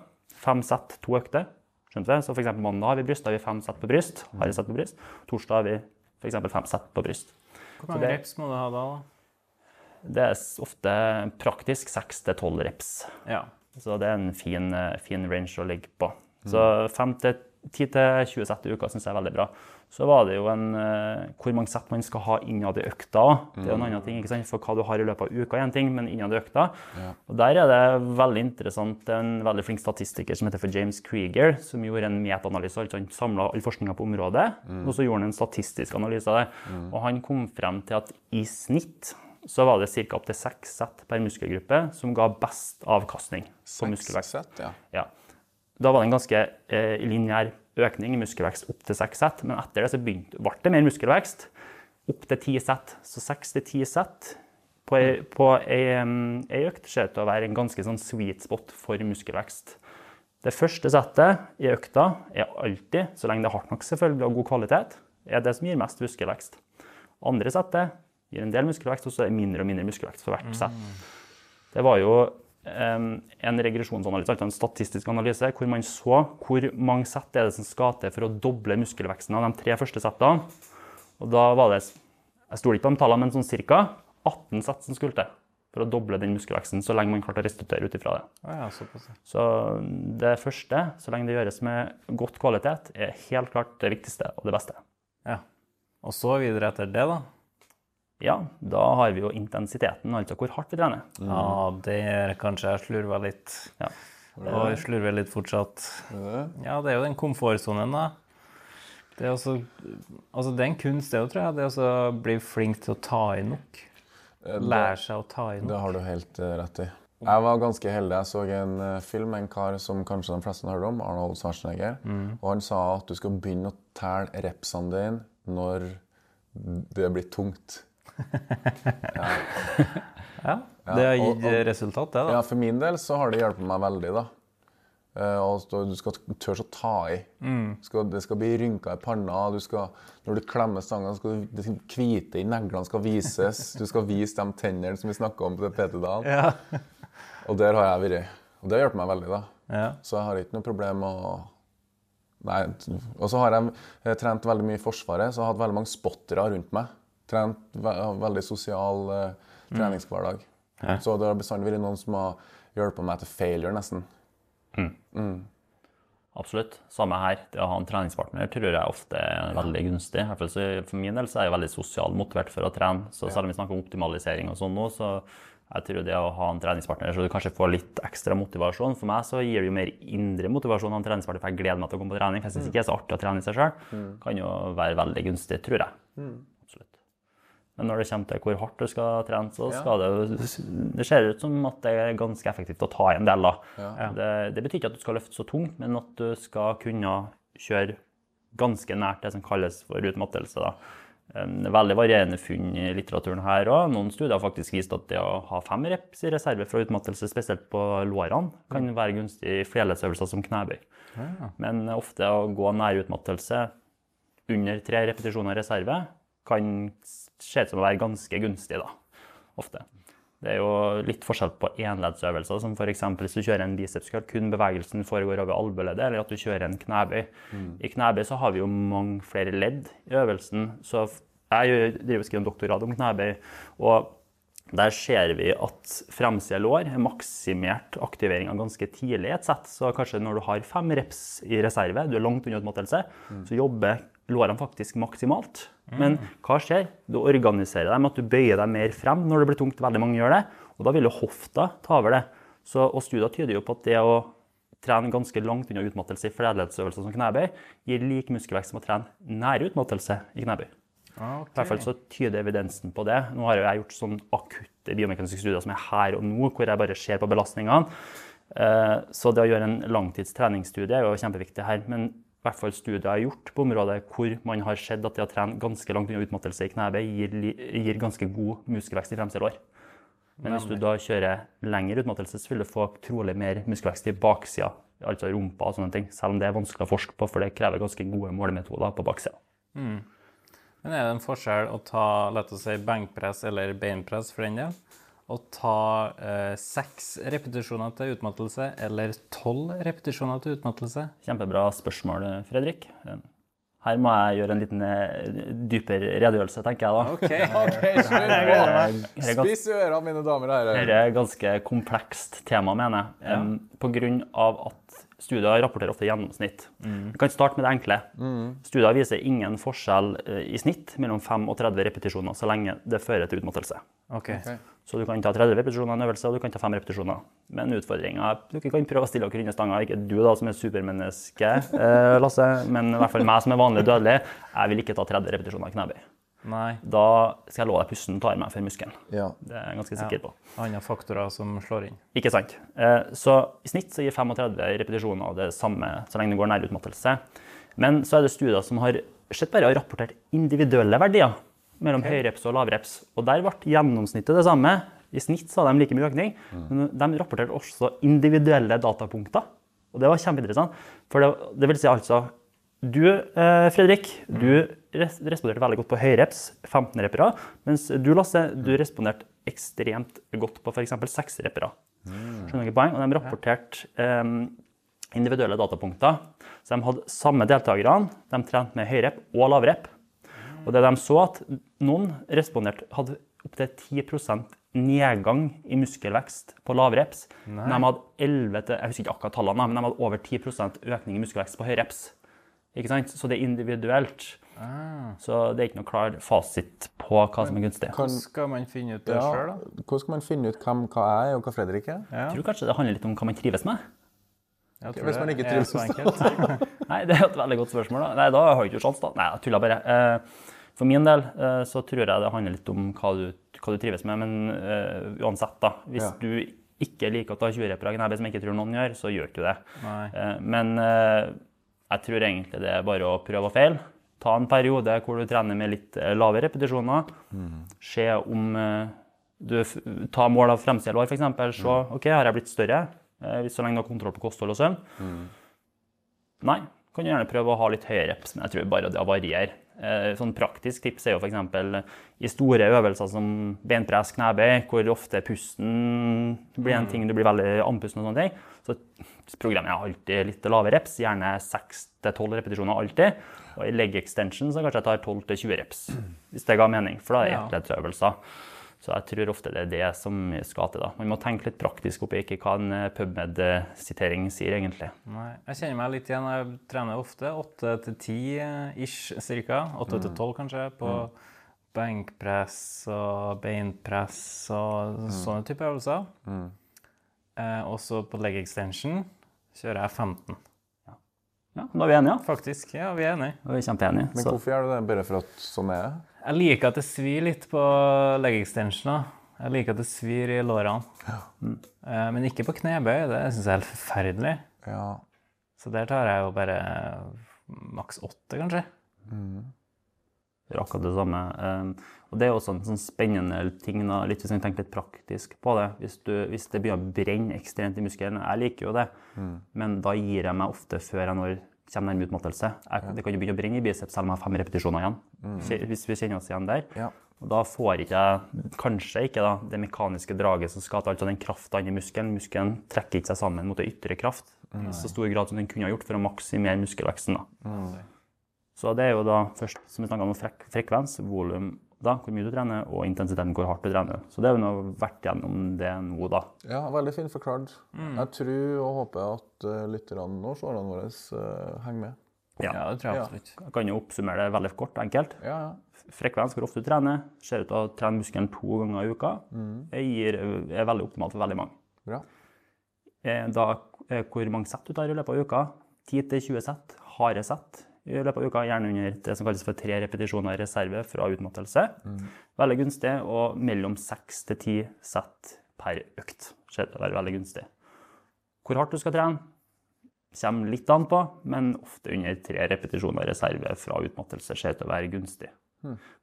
fem sett, to økter. Skjønte? Så f.eks. mandag har vi bryst, da har vi fem sett på bryst. Harde sett på bryst. Torsdag har vi f.eks. fem sett på bryst. Hvor mange det- reps må du ha da? da? Det er ofte praktisk 6-12 reps. Ja. Så det er en fin, eh, fin range å ligge på. Så 10-20 sett i uka syns jeg er veldig bra. Så var det jo en eh, hvor mange sett man skal ha innad i økta. Det er jo en annen ting, ikke sant? For hva du har i løpet av uka, er en ting, men innad i økta. Og der er det veldig interessant. Er en veldig flink statistiker som heter for James Krieger, som gjorde en metaanalyse. Altså han samla all forskninga på området, og så gjorde han en statistisk analyse av det. Og han kom frem til at i snitt så var det ca. opptil seks sett per muskelgruppe som ga best avkastning på muskelvekst. Sett, ja. Ja. Da var det en ganske eh, lineær økning i muskelvekst opp til seks sett, men etter det så begynte, ble det mer muskelvekst. Opp til ti sett. Så seks til ti sett på ei, på ei, økt ser ut til å være en ganske sånn sweet spot for muskelvekst. Det første settet i økta er alltid, så lenge det er hardt nok selvfølgelig og god kvalitet, er det som gir mest muskelvekst. Andre settet gir en del muskelvekst, og så er det mindre og mindre muskelvekst for hvert sett. Det var jo en regresjonsanalyse, altså en statistisk analyse, hvor man så hvor mange sett er det som skal til for å doble muskelveksten av de tre første settene. Og da var det, jeg stoler ikke på de tallene, men sånn ca. 18 sett som skulle til for å doble den muskelveksten, så lenge man klarte å restituere ut ifra det. Ja, ja. Så det første, så lenge det gjøres med godt kvalitet, er helt klart det viktigste og det beste. Ja. Og så videre etter det, da? Ja, da har vi jo intensiteten, altså hvor hardt vi trener. Ja, det er kanskje jeg slurva litt. Ja. Og jeg slurver litt fortsatt. Ja, det er jo den komfortsonen, da. Det er, også, altså det er en kunst, det òg, tror jeg. Det er å bli flink til å ta i nok. Lære seg å ta i nok. Det har du helt eh, rett i. Jeg var ganske heldig. Jeg så en eh, film med en kar som kanskje de fleste har hørt om, Arnold Schwarzenegger. Og han sa at du skal begynne å telle repsene dine når det blir tungt. Ja, det har gitt og- resultat, det, da. Ja, For min del så har det hjulpet meg veldig. da. Eh, og du skal tørre å ta i. Skal, det skal bli rynker i panna. Du skal, når du klemmer stanga, skal du, hvite i neglene skal vises. Du skal vise de tennene som vi snakka om på PT-dagen. Ja. Og der har jeg vært. Og det har hjulpet meg veldig. da. Ja. Så jeg har ikke noe problem med å Nei. Og så har jeg eh, trent veldig mye i Forsvaret, så jeg har hatt veldig mange spottere rundt meg. Trent ve veldig sosial uh, treningshverdag. Så det har bestandig vært noen som har hjulpet meg til failure, nesten. Absolutt. Samme her. Det å ha en treningspartner tror jeg ofte er veldig gunstig. For min del så er jeg veldig sosialt motivert for å trene. Så selv om vi snakker om optimalisering og sånn nå, så jeg tror det å ha en treningspartner så du kanskje får litt ekstra motivasjon. For meg så gir det jo mer indre motivasjon av en treningspartner, for jeg gleder meg til å komme på trening. For jeg syns ikke det er så artig å trene i seg sjøl. Kan jo være veldig gunstig, tror jeg. Men når det kommer til hvor hardt du skal trene, så skal det Det ser ut som at det er ganske effektivt å ta i en del, da. Det, det betyr ikke at du skal løfte så tungt, men at du skal kunne kjøre ganske nært det som kalles for utmattelse. da. En veldig varierende funn i litteraturen her òg. Noen studier har faktisk vist at det å ha fem reps i reserve fra utmattelse, spesielt på lårene, kan være gunstig i flerleddsøvelser som knebøy. Men ofte å gå nær utmattelse under tre repetisjoner i reserve kan se ut som å være ganske gunstig, da. Ofte. Det er jo litt forskjell på enleddsøvelser, som f.eks. hvis du kjører en bicepskøll, kun bevegelsen foregår over albueleddet, eller at du kjører en knebøy. I knebøy så har vi jo mange flere ledd i øvelsen. Så jeg driver og skriver en doktorgrad om knebøy, og der ser vi at fremsida lår er maksimert aktiveringa ganske tidlig i et sett. Så kanskje når du har fem reps i reserve, du er langt unna utmattelse, så jobber lårene faktisk maksimalt. Men hva skjer? Du organiserer deg med at du bøyer deg mer frem når det blir tungt. Veldig mange gjør det. Og da vil jo hofta ta over det. Så, og studier tyder jo på at det å trene ganske langt unna utmattelse i flerleddsøvelser som knebøy, gir lik muskelvekst som å trene nær utmattelse i knebøy. Okay. I hvert fall så tyder evidensen på det. Nå har jo jeg gjort sånn akutte biomekaniske studier som er her og nå, hvor jeg bare ser på belastningene. Eh, Så det å gjøre en langtids treningsstudie er jo kjempeviktig her. Men i hvert fall studier jeg har gjort på området hvor man har sett at det å trene ganske langt unna utmattelse i knebøy gir, gir ganske god muskelvekst i fremste lår. Men hvis du da kjører lengre utmattelse, så vil du få trolig mer muskelvekst i baksida, altså rumpa og sånne ting. Selv om det er vanskelig å forske på, for det krever ganske gode målemetoder på baksida. Men er det en forskjell å ta lett å si, benkpress eller beinpress for den del? Å ta eh, seks repetisjoner til utmattelse eller tolv repetisjoner til utmattelse? Kjempebra spørsmål, Fredrik. Her må jeg gjøre en liten eh, dypere redegjørelse, tenker jeg da. OK. Ok, slutt Her er på. Spiss ørene, mine damer og herrer. Dette er et ganske komplekst tema, mener jeg. Um, på grunn av at studier rapporterer ofte gjennomsnitt. Vi kan starte med det enkle. Studier viser ingen forskjell eh, i snitt mellom 5 og 30 repetisjoner så lenge det fører til utmattelse. ok. Så du kan ta 30 repetisjoner i en øvelse, og du kan ta 5 repetisjoner. Men utfordringa du kan prøve å stille dere under stanga. Ikke du da som er supermenneske, eh, Lasse, men i hvert fall meg som er vanlig dødelig. Jeg vil ikke ta 30 repetisjoner i knebøy. Nei. Da skal jeg love deg pusten tar meg for muskelen. Ja. Det er jeg ganske sikker på. Andre faktorer som slår inn. Ikke sant. Eh, Så i snitt så gir 35 repetisjoner av det samme så lenge det går nær utmattelse. Men så er det studier som har sett bare har rapportert individuelle verdier mellom høyreps og lavreps. Og der ble gjennomsnittet det samme. I snitt så hadde de like mye økning, men de rapporterte også individuelle datapunkter. Og det var kjempeinteressant. For det, det vil si altså Du, eh, Fredrik, du res responderte veldig godt på høyreps, 15 reppere, mens du, Lasse, du responderte ekstremt godt på f.eks. 6 repere. Skjønner dere poeng? Og de rapporterte eh, individuelle datapunkter. Så de hadde samme deltakerne, de trente med høyrep og lavrep. Og det de så, at noen responderte, hadde opptil 10% nedgang i muskelvekst på lavreps. Men de hadde 11 til, jeg husker ikke akkurat tallene, men de hadde over 10% økning i muskelvekst på høyreps. Ikke sant? Så det er individuelt. Så det er ikke noe klar fasit på hva som er gunstig. Hvordan skal man finne ut det Ja. sjøl, da? Hvordan skal man finne ut hvem, hva jeg er, og hva Fredrik er? Ja. Jeg tror kanskje det handler litt om hva man trives med. Okay, Hvis man det ikke er trives. så enkelt. Nei, det er et veldig godt spørsmål. Da. Nei, da har jeg ikke sjans, da. Nei, jeg tuller bare. Eh, For min del eh, så tror jeg det handler litt om hva du, hva du trives med, men uh, uansett, da. Hvis Ja. du ikke liker å ta 20 repere av knebøy, som jeg ikke tror noen gjør, så gjør ikke du det. Eh, Men uh, jeg tror egentlig det er bare å prøve og feile. Ta en periode hvor du trener med litt lave repetisjoner. Se om du tar mål av fremside lår, f.eks. Se OK, har jeg blitt større? Så lenge du har kontroll på kosthold og søvn. Nei, kan du gjerne prøve å ha litt høyere reps, men jeg tror bare det varierer. Eh, Sånn praktisk tips er jo f.eks. i store øvelser som benpress, knebøy, hvor ofte pusten blir en ting du blir veldig andpusten og sånne ting. Så programmet er alltid litt lave reps, gjerne 6-12 repetisjoner alltid. Og i leg extension så kanskje jeg tar 12-20 reps, hvis det ga mening, for da er det Ja. Så jeg tror ofte det er det som skal til. da. Man må tenke litt praktisk oppi, ikke hva en eh, PubMed-sitering sier, egentlig. Nei, jeg kjenner meg litt igjen. Jeg trener ofte 8 til 10 ish ca. 8 til 12 kanskje på benkpress og beinpress og sånne typer øvelser. Eh, også på leg extension kjører jeg 15. Ja, Da er vi enige, ja. Faktisk. Ja, vi er enige. Da er vi kjempeenige. Men Så- hvorfor gjør du det? Bare for at sånn er det? Jeg liker at det svir litt på leg extensioner. Jeg liker at det svir i lårene. Eh, men ikke på knebøy. Det syns jeg er helt forferdelig. Ja. Så der tar jeg jo bare maks åtte, kanskje. Det er akkurat det samme. Um, Og det er også en sånn spennende ting, da, litt hvis man tenker litt praktisk på det. Hvis, du, hvis det begynner å brenne ekstremt i muskelen, jeg liker jo det, men da gir jeg meg ofte før jeg når kommer nærme utmattelse. Jeg, det kan jo begynne å brenne i biceps selv om jeg har fem repetisjoner igjen. Mm. Hvis vi kjenner oss igjen der. Ja. Og da får ikke jeg, kanskje ikke da, det mekaniske draget som skal til, altså den krafta inni i muskelen. Muskelen trekker ikke seg sammen mot en ytre kraft i så stor grad som den kunne ha gjort for å maksimere muskelveksten. da. Så det er jo da først, som vi snakket om, frek frekvens, volum, da, hvor mye du trener, og intensiteten, hvor hardt du trener. Så det har vi nå vært gjennom det nå, da. ja, veldig fint forklart. Jeg tror og håper at uh, lytterne og seerne våre uh, henger med. Ja. Ja, det tror jeg Ja. absolutt. Jeg kan jo oppsummere det veldig kort og enkelt. Ja, ja. Frekvens, hvor ofte du trener, ser ut til å trene muskelen to ganger i uka. Det gir, er veldig optimalt for veldig mange. Bra. Eh, Da, eh, hvor mange sett du tar i løpet av uka, 10-20 sett, harde sett, i løpet av uka, gjerne under det som kalles for tre repetisjoner reserve fra utmattelse. Veldig gunstig, og mellom seks til ti sett per økt ser det veldig gunstig. Hvor hardt du skal trene, kommer litt an på, men ofte under tre repetisjoner reserve fra utmattelse ser det å være gunstig.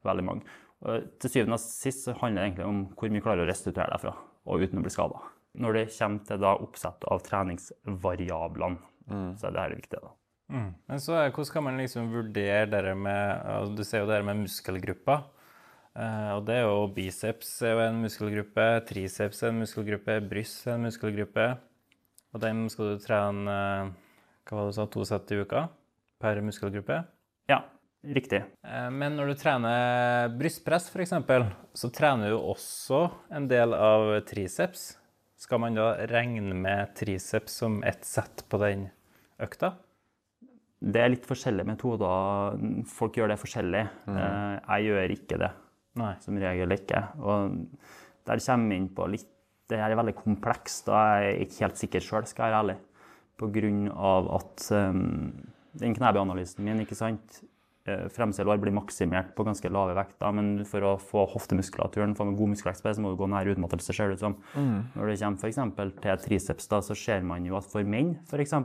Veldig mange. Og til syvende og sist så handler det egentlig om hvor mye klarer å restituere deg fra, og uten å bli skada. Når det kommer til da oppsett av treningsvariablene, så er det her viktig. da. Men så hvordan kan man liksom vurdere det med Du ser jo det med muskelgrupper. Eh, og det er jo biceps er jo en muskelgruppe, triceps er en muskelgruppe, bryst er en muskelgruppe. Og dem skal du trene eh, hva var det du sa, to sett i uka per muskelgruppe. Ja, riktig. Eh, Men når du trener brystpress f.eks., så trener du også en del av triceps. Skal man da regne med triceps som ett sett på den økta? Det er litt forskjellige metoder. Folk gjør det forskjellig. Mm. Jeg gjør ikke det. Nei. Som regel ikke. Og der kommer vi inn på litt Det er veldig komplekst, og jeg er ikke helt sikker sjøl, skal jeg være ærlig. På grunn av at um, den knebøyanalysen min, ikke sant fremste lår blir maksimert på ganske lave vekter, men for å få hoftemuskulaturen, få en god muskelvekst så må du gå nær utmattelse, ser det ut som. Når det kommer f.eks. til triceps, da, så ser man jo at for menn, f.eks.,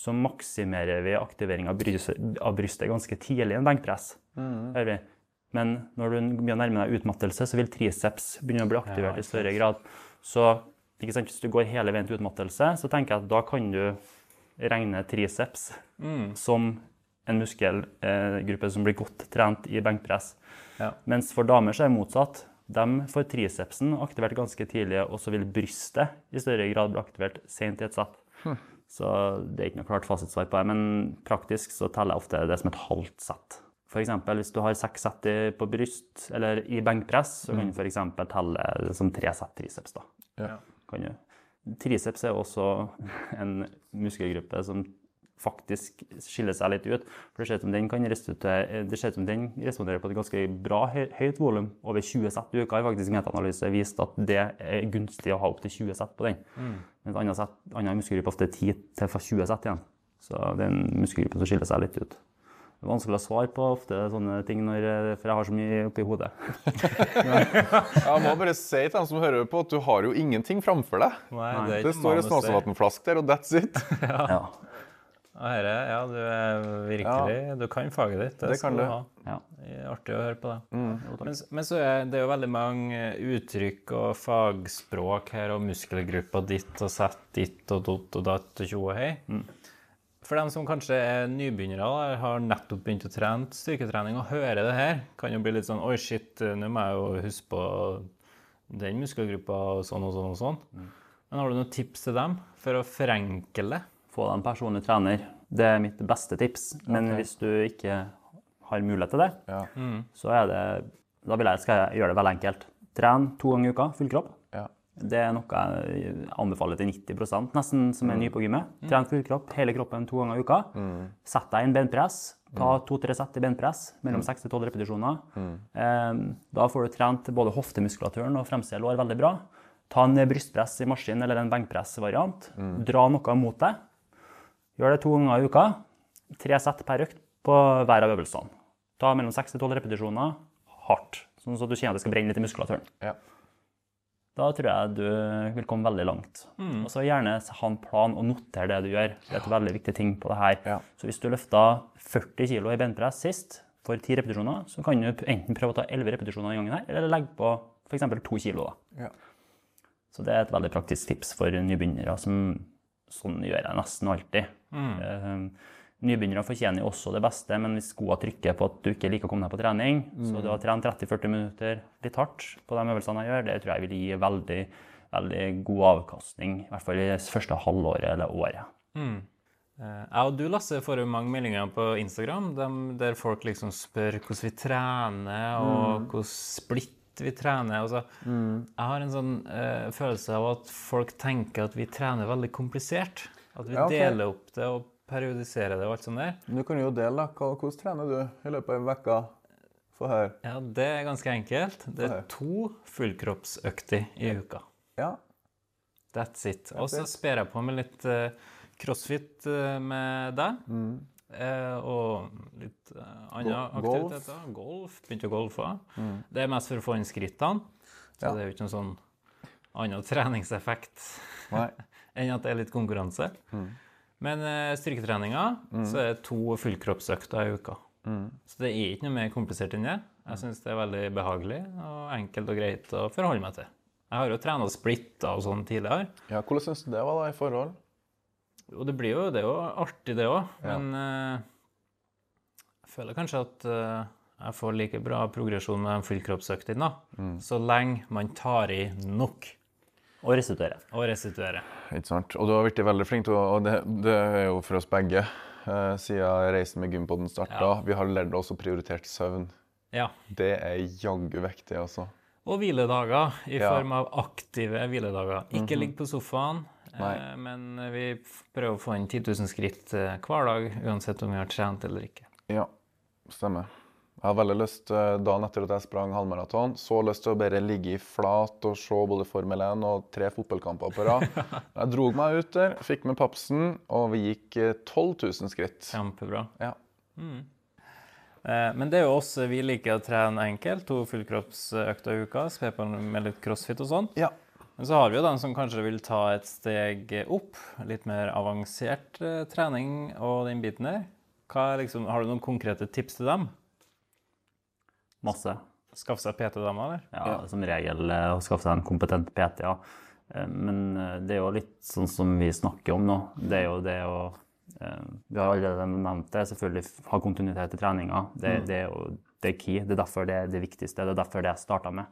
så maksimerer vi aktivering av brystet, av brystet ganske tidlig i en benkpress. Mm. Men når du begynner å nærme deg utmattelse, så vil triceps begynne å bli aktivert i større grad. Så hvis du går hele veien til utmattelse, så tenker jeg at da kan du regne triceps som en muskelgruppe som blir godt trent i benkpress. Ja. Mens for damer så er det motsatt. De får tricepsen aktivert ganske tidlig, og så vil brystet i større grad bli aktivert sent i et sett. Så det er ikke noe klart fasitsvar på det, men praktisk så teller jeg ofte det som et halvt sett. Eksempel, hvis du har seks sett på bryst eller i benkpress, så kan du for eksempel telle det som tre sett triceps. da. Ja. Kan du. Triceps er også en muskelgruppe som faktisk skiller seg litt ut. For det ser ut som den kan restituere, det som den responderer på et ganske bra høyt volum. Over 20 sett i uka har faktisk metaanalyse vist at det er gunstig å ha opptil 20 sett på den. Mens annen, sett, annen muskelgruppe ofte er 10-20 sett igjen. Så det er en muskelgruppe som skiller seg litt ut. Det er vanskelig å svare på ofte sånne ting, når, for jeg har så mye oppi hodet. Jeg må bare si til dem som hører på, at du har jo ingenting framfor deg. Nei, Det er ikke står en. Snåsavassflaske der, og that's it. Ja. Ja, herre, ja, du er virkelig Du kan faget ditt. Det skal kan du. ha. Ja. Det er Artig å høre på det. Mm. Men, men så er det jo veldig mange uttrykk og fagspråk her, og muskelgrupper ditt og sett ditt og dott og datt og tjo og hei. Mm. For dem som kanskje er nybegynnere, da, har nettopp begynt å trene styrketrening, og hører det her, kan jo bli litt sånn Oi, shit, nå må jeg jo huske på den muskelgruppa og sånn og sånn og sånn. Mm. Men har du noen tips til dem for å forenkle det? Få deg en personlig trener. Det er mitt beste tips. Men hvis du ikke har mulighet til det, Ja. så er det Da vil jeg, skal jeg gjøre det veldig enkelt. Tren to ganger i uka, full kropp. Ja. Det er noe jeg anbefaler til 90% nesten som er ny på gymmet. Tren full kropp, hele kroppen to ganger i uka. Sett deg i en benpress. Ta to-tre sett i benpress, mellom 6 til 12 repetisjoner. Mm. Da får du trent både hoftemuskulaturen og fremside lår veldig bra. Ta en brystpress i maskin eller en benkpressvariant. Dra noe mot deg. Gjør det to ganger i uka. Tre sett per økt på hver av øvelsene. Ta mellom 6 til 12 repetisjoner hardt, sånn at du kjenner at det skal brenne litt i muskulaturen. Ja. Da tror jeg du vil komme veldig langt. Og så gjerne ha en plan og notere det du gjør. Det er et veldig viktig ting på det her. Ja. Så hvis du løfta 40 kg i benpress sist for 10 repetisjoner, så kan du enten prøve å ta 11 repetisjoner i gangen her, eller legge på f.eks. 2 kg. Da. Ja. Så det er et veldig praktisk tips for nybegynnere. som Sånn gjør jeg nesten alltid. Eh, nybegynnere fortjener jo også det beste, men hvis skoa trykker på at du ikke liker å komme deg på trening, så du har trent 30-40 minutter litt hardt på de øvelsene jeg gjør, det tror jeg vil gi veldig, veldig god avkastning, i hvert fall i det første halvåret eller året. Mm. Jeg og du, Lasse, får jo mange meldinger på Instagram der folk liksom spør hvordan vi trener, og hvordan splitt vi trener. Altså, Jeg har en sånn uh, følelse av at folk tenker at vi trener veldig komplisert. At vi Ja, okay. deler opp det og periodiserer det og alt sånt der. Men Du kan jo dele, da. Hvordan trener du i løpet av en uke? Få høre. Ja, det er ganske enkelt. Det er to fullkroppsøkter i uka. Ja. That's it. Og så sper jeg på med litt eh, crossfit eh, med deg. eh, og litt eh, andre aktiviteter. Golf. Begynte å golfe. Det er mest for å få inn skrittene. Så Ja. det er jo ikke noen sånn annen treningseffekt Nei. Enn at det er litt konkurranse. Men styrketreninga styrketreninga, så er det to fullkroppsøkter i uka. Så det er ikke noe mer komplisert enn det. Jeg syns det er veldig behagelig og enkelt og greit å forholde meg til. Jeg har jo trena splitter og sånn tidligere. Ja, hvordan syns du det var da i forhold? Jo, det blir jo, det er jo artig, det òg. Men uh, jeg føler kanskje at uh, jeg får like bra progresjon med fullkroppsøktene, da. Så lenge man tar i nok Og restituere. og restituere. Ikke sant? Og du har blitt veldig flink Og det, det er jo for oss begge. eh, siden reisen med Gympodden starta. Ja. Vi har lært oss å prioritere søvn. Ja. Det er jaggu viktig, altså. Og hviledager i Ja. form av aktive hviledager. Ikke ligg på sofaen, Nei. eh, men vi prøver å få inn 10 000 skritt eh, hver dag, uansett om vi har trent eller ikke. Ja, stemmer. Jeg har veldig lyst, eh, dagen etter at jeg sprang halvmaraton, så lyst til å bare ligge i flat og se både Formel 1 og tre fotballkamper på rad. Jeg dro meg ut der, fikk med papsen, og vi gikk eh, 12 000 skritt. Kjempebra. Ja. Mm. Men det er jo oss vi liker å trene enkelt, to fullkroppsøkter i uka, spe på med litt crossfit og sånn. ja. Men så har vi jo den som kanskje vil ta et steg opp, litt mer avansert eh, trening og den biten der. Er liksom, har du noen konkrete tips til dem? Masse. Skaffe seg PT-dame, eller? Ja, Som regel eh, å skaffe seg en kompetent PT, ja. Eh, Men eh, det er jo litt sånn som vi snakker om nå. Det er jo det å Vi har allerede nevnt det, selvfølgelig ha kontinuitet i treninga. Det, det er jo det er key. Det er derfor det er det viktigste. Det er derfor det jeg starta med.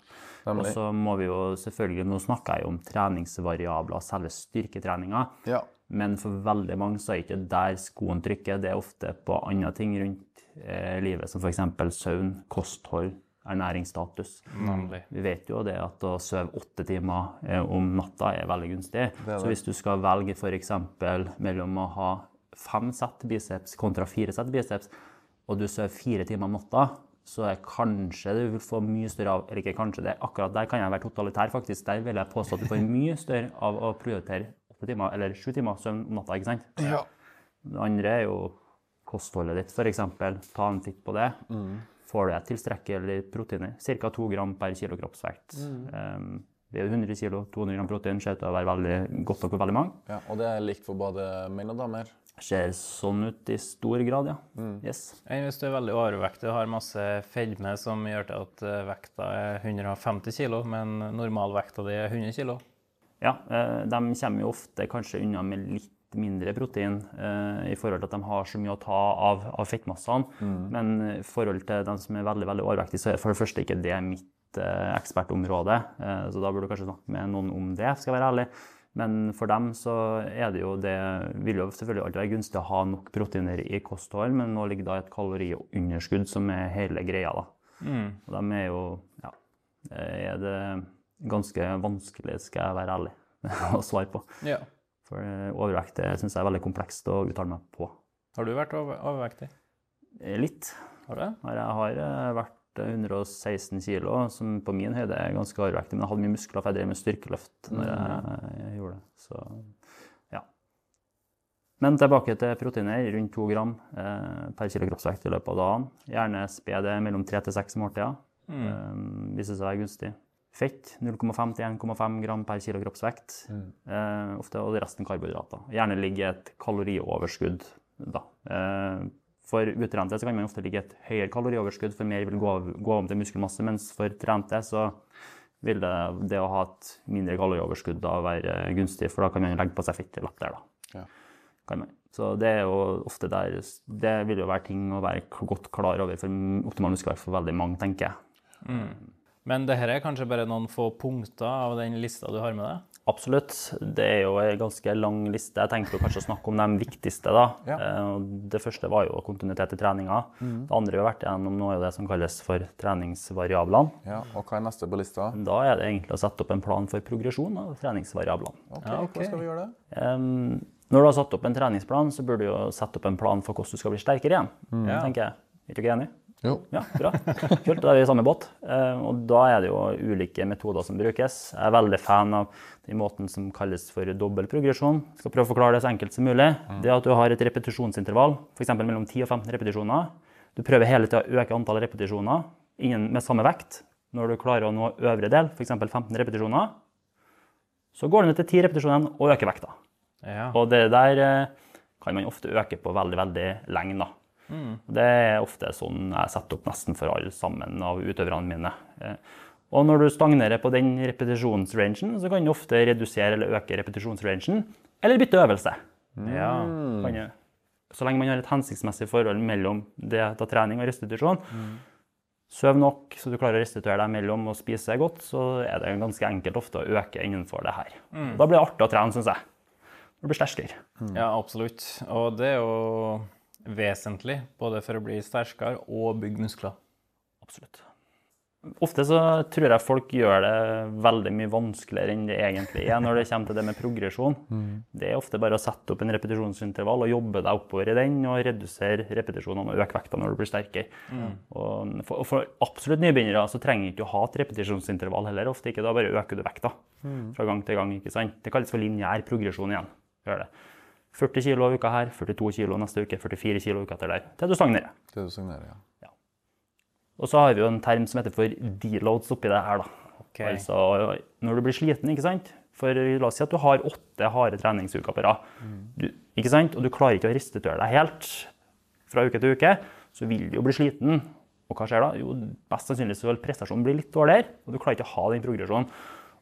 Og så må vi jo selvfølgelig Nå snakker jeg jo om treningsvariabler, selve styrketreninga. Ja. Men for veldig mange så er ikke der skoen trykker. Det er ofte på andre ting rundt eh, livet, som f.eks. søvn, kosthold, ernæringsstatus. Nemlig. Vi vet jo det at å sove åtte timer eh, om natta er veldig gunstig. er Så hvis du skal velge f.eks. mellom å ha fem sett biceps kontra fire sett biceps, og du sover fire timer om natta, så er kanskje du vil få mye større av Eller ikke kanskje, det, akkurat der kan jeg være totalitær, faktisk. Der vil jeg påstå at du får mye større av å prioritere åtte timer, eller sju timer søvn om natta, ikke sant? Ja. Det andre er jo kostholdet ditt, f.eks. Ta en titt på det. Får du et tilstrekkelig proteiner? Ca. 2 gram per kilo kroppsvekt. Um, det er 100 kilo, 200 gram protein ser ut til å være veldig godt nok for veldig mange. ja. Og det er likt for både menn og damer. Ser sånn ut i stor grad, ja. Yes. Enn hvis du er veldig overvektig og har masse fedme som gjør til at eh, vekta er 150 kg, men normalvekta di er 100 kg. Ja, eh, de kommer jo ofte kanskje unna med litt mindre protein eh, i forhold til at de har så mye å ta av, av fettmassene. Men i forhold til de som er veldig veldig overvektige, så er for det første ikke det mitt eh, ekspertområde. Eh, så da burde du kanskje snakke med noen om det, skal jeg være ærlig. Men for dem så er det jo det vil jo selvfølgelig alltid være gunstig å ha nok proteiner i kosthold, men nå ligger da et kaloriunderskudd som er hele greia, da. Og de er jo Ja. Er det ganske vanskelig, skal jeg være ærlig, å svare på. Ja. For eh, overvekt syns jeg er veldig komplekst å uttale meg på. Har du vært over overvektig? Eh, Litt. Har du Jeg har eh, vært 116 kilo, som på min høyde er ganske overvektig. Men jeg hadde mye muskler, for jeg drev med styrkeløft når jeg, jeg gjorde det. Så ja. Men tilbake til proteiner. Rundt 2 gram eh, per kilo kroppsvekt i løpet av dagen. Gjerne spe det mellom 3 til 6 måltider. Eh, viser seg å være gunstig. Fett 0,5 til 1,5 gram per kilo kroppsvekt. Eh, ofte, og resten karbohydrater. Gjerne ligge et kalorioverskudd da. Eh, for utrente så kan man ofte ligge et høyere kalorioverskudd, for mer vil gå, gå om til muskelmasse, mens for trente så vil det, det å ha et mindre kalorioverskudd da være gunstig, for da kan man legge på seg fett lett der. da. Ja. Kan man. Så det er jo ofte der Det vil jo være ting å være godt klar over for optimal muskelvekt for veldig mange, tenker jeg. Men det her er kanskje bare noen få punkter av den lista du har med deg? Absolutt. Det er jo en ganske lang liste. Jeg tenkte kanskje å snakke om de viktigste. da. Ja. Eh, Det første var jo kontinuitet i treninga. Det andre vi har vært igjennom nå, er jo det som kalles for treningsvariablene. Ja, Og hva er neste på lista? Da er det egentlig å sette opp en plan for progresjon av treningsvariablene. Ok, Ja, okay. Hvordan skal vi gjøre det? Når du har satt opp en treningsplan, så burde du jo sette opp en plan for hvordan du skal bli sterkere igjen. Mm. tenker jeg. Er du ikke enig? Jo. Ja, bra. Kult, da er vi i samme båt. Eh, Og da er det jo ulike metoder som brukes. Jeg er veldig fan av den måten som kalles for dobbel progresjon. Jeg skal prøve å forklare det så enkelt som mulig. Det at du har et repetisjonsintervall, f.eks. mellom 10 og 15 repetisjoner. Du prøver hele tida å øke antallet repetisjoner innen, med samme vekt. Når du klarer å nå øvre del, f.eks. 15 repetisjoner, så går du ned til 10 repetisjoner og øker vekta. Ja. Og det der eh, kan man ofte øke på veldig, veldig lenge. da. Det er ofte sånn jeg setter opp nesten for alle sammen av utøverne mine. Eh, Og når du stagnerer på den repetisjonsrangen, så kan du ofte redusere eller øke repetisjonsrangen, eller bytte øvelse. ja. Kan du. Så lenge man har et hensiktsmessig forhold mellom det da trening og restitusjon. Søv nok så du klarer å restituere deg mellom og spise godt, så er det ganske enkelt ofte å øke innenfor det her. Da blir det artig å trene, syns jeg. Du blir sterkere. ja, absolutt. Og det er jo vesentlig, både for å bli sterkere og bygge muskler. Absolutt. Ofte så tror jeg folk gjør det veldig mye vanskeligere enn det egentlig er når det kommer til det med progresjon. Det er ofte bare å sette opp en repetisjonsintervall og jobbe deg oppover i den og redusere repetisjonene og øke vekta når du blir sterkere. Og for, for absolutt nybegynnere så trenger ikke å ha et repetisjonsintervall heller. Ofte ikke, da bare øker du vekta fra gang til gang. ikke sant? Det kalles for lineær progresjon igjen. Gjør det. 40 kilo uka her, 42 kilo neste uke, 44 kilo uka etter der. Til du stagnerer. Til du stagnerer, ja. ja. Og så har vi jo en term som heter for deloads oppi det her. da. Ok. Altså når du blir sliten, ikke sant? For la oss si at du har åtte harde treningsuker på rad. Mm. ikke sant? Og du klarer ikke å restituere deg helt fra uke til uke, så vil du jo bli sliten. Og hva skjer da? Jo, best sannsynlig så vil prestasjonen bli litt dårligere, og du klarer ikke å ha den progresjonen.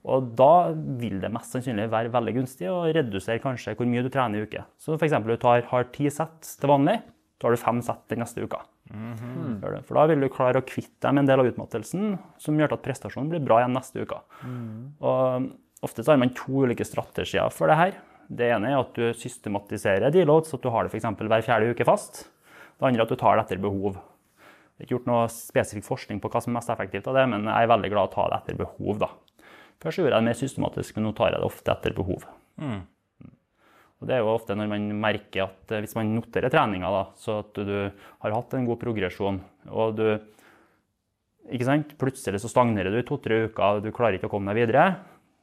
Og da vil det mest sannsynlig være veldig gunstig å redusere kanskje hvor mye du trener i uke. Så f.eks. du tar, har ti sett til vanlig, så har du fem sett den neste uka. Mm -hmm. For da vil du klare å kvitte deg med en del av utmattelsen, som gjør at prestasjonen blir bra igjen neste uke. Og ofte så har man to ulike strategier for det her. Det ene er at du systematiserer deloads, at du har det f.eks. hver fjerde uke fast. Det andre er at du tar det etter behov. Det er ikke gjort noe spesifikk forskning på hva som er mest effektivt av det, men jeg er veldig glad i å ta det etter behov. da. Først gjorde jeg det mer systematisk, men nå tar jeg det ofte etter behov. Og det er jo ofte når man merker at eh, hvis man noterer treninga, da, så at du har hatt en god progresjon, og du ikke sant? Plutselig så stagnerer du i to-tre uker, du klarer ikke å komme deg videre,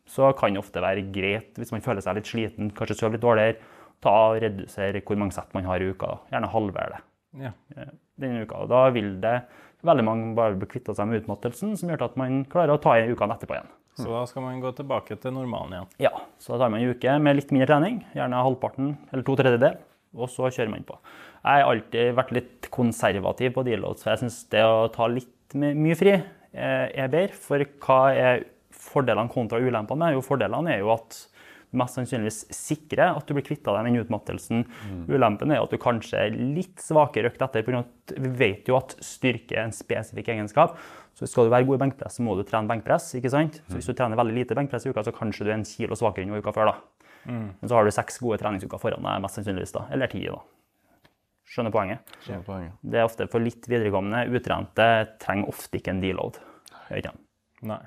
så kan det ofte være greit, hvis man føler seg litt sliten, kanskje sover litt dårligere, ta og redusere hvor mange sett man har i uka. Gjerne halvere det Ja. eh, denne uka. Da vil det veldig mange bare bli kvitta seg med utmattelsen, som gjør at man klarer å ta i ukene etterpå igjen. Så da skal man gå tilbake til normalen igjen. Ja, så da tar man en uke med litt mindre trening, gjerne halvparten eller to tredjedel, og så kjører man på. Jeg har alltid vært litt konservativ på deload, så jeg syns det å ta litt mye fri eh, er bedre. For hva er fordelene kontra ulempene med? Jo, fordelene er jo at du mest sannsynligvis sikrer at du blir kvitta deg den utmattelsen. Ulempen er at du kanskje er litt svakere økt etter, at vi vet jo at styrke er en spesifikk egenskap. Så skal du være god i benkpress, så må du trene benkpress. ikke sant? Så hvis du trener veldig lite benkpress i uka, så kanskje du er en kilo svakere enn uka før. da. Men så har du seks gode treningsuker foran deg, mest sannsynligvis. da, Eller ti, da. Skjønner poenget? Skjønner poenget. Det er ofte for litt viderekomne. Utrente trenger ofte ikke en deload. Ikke? Nei.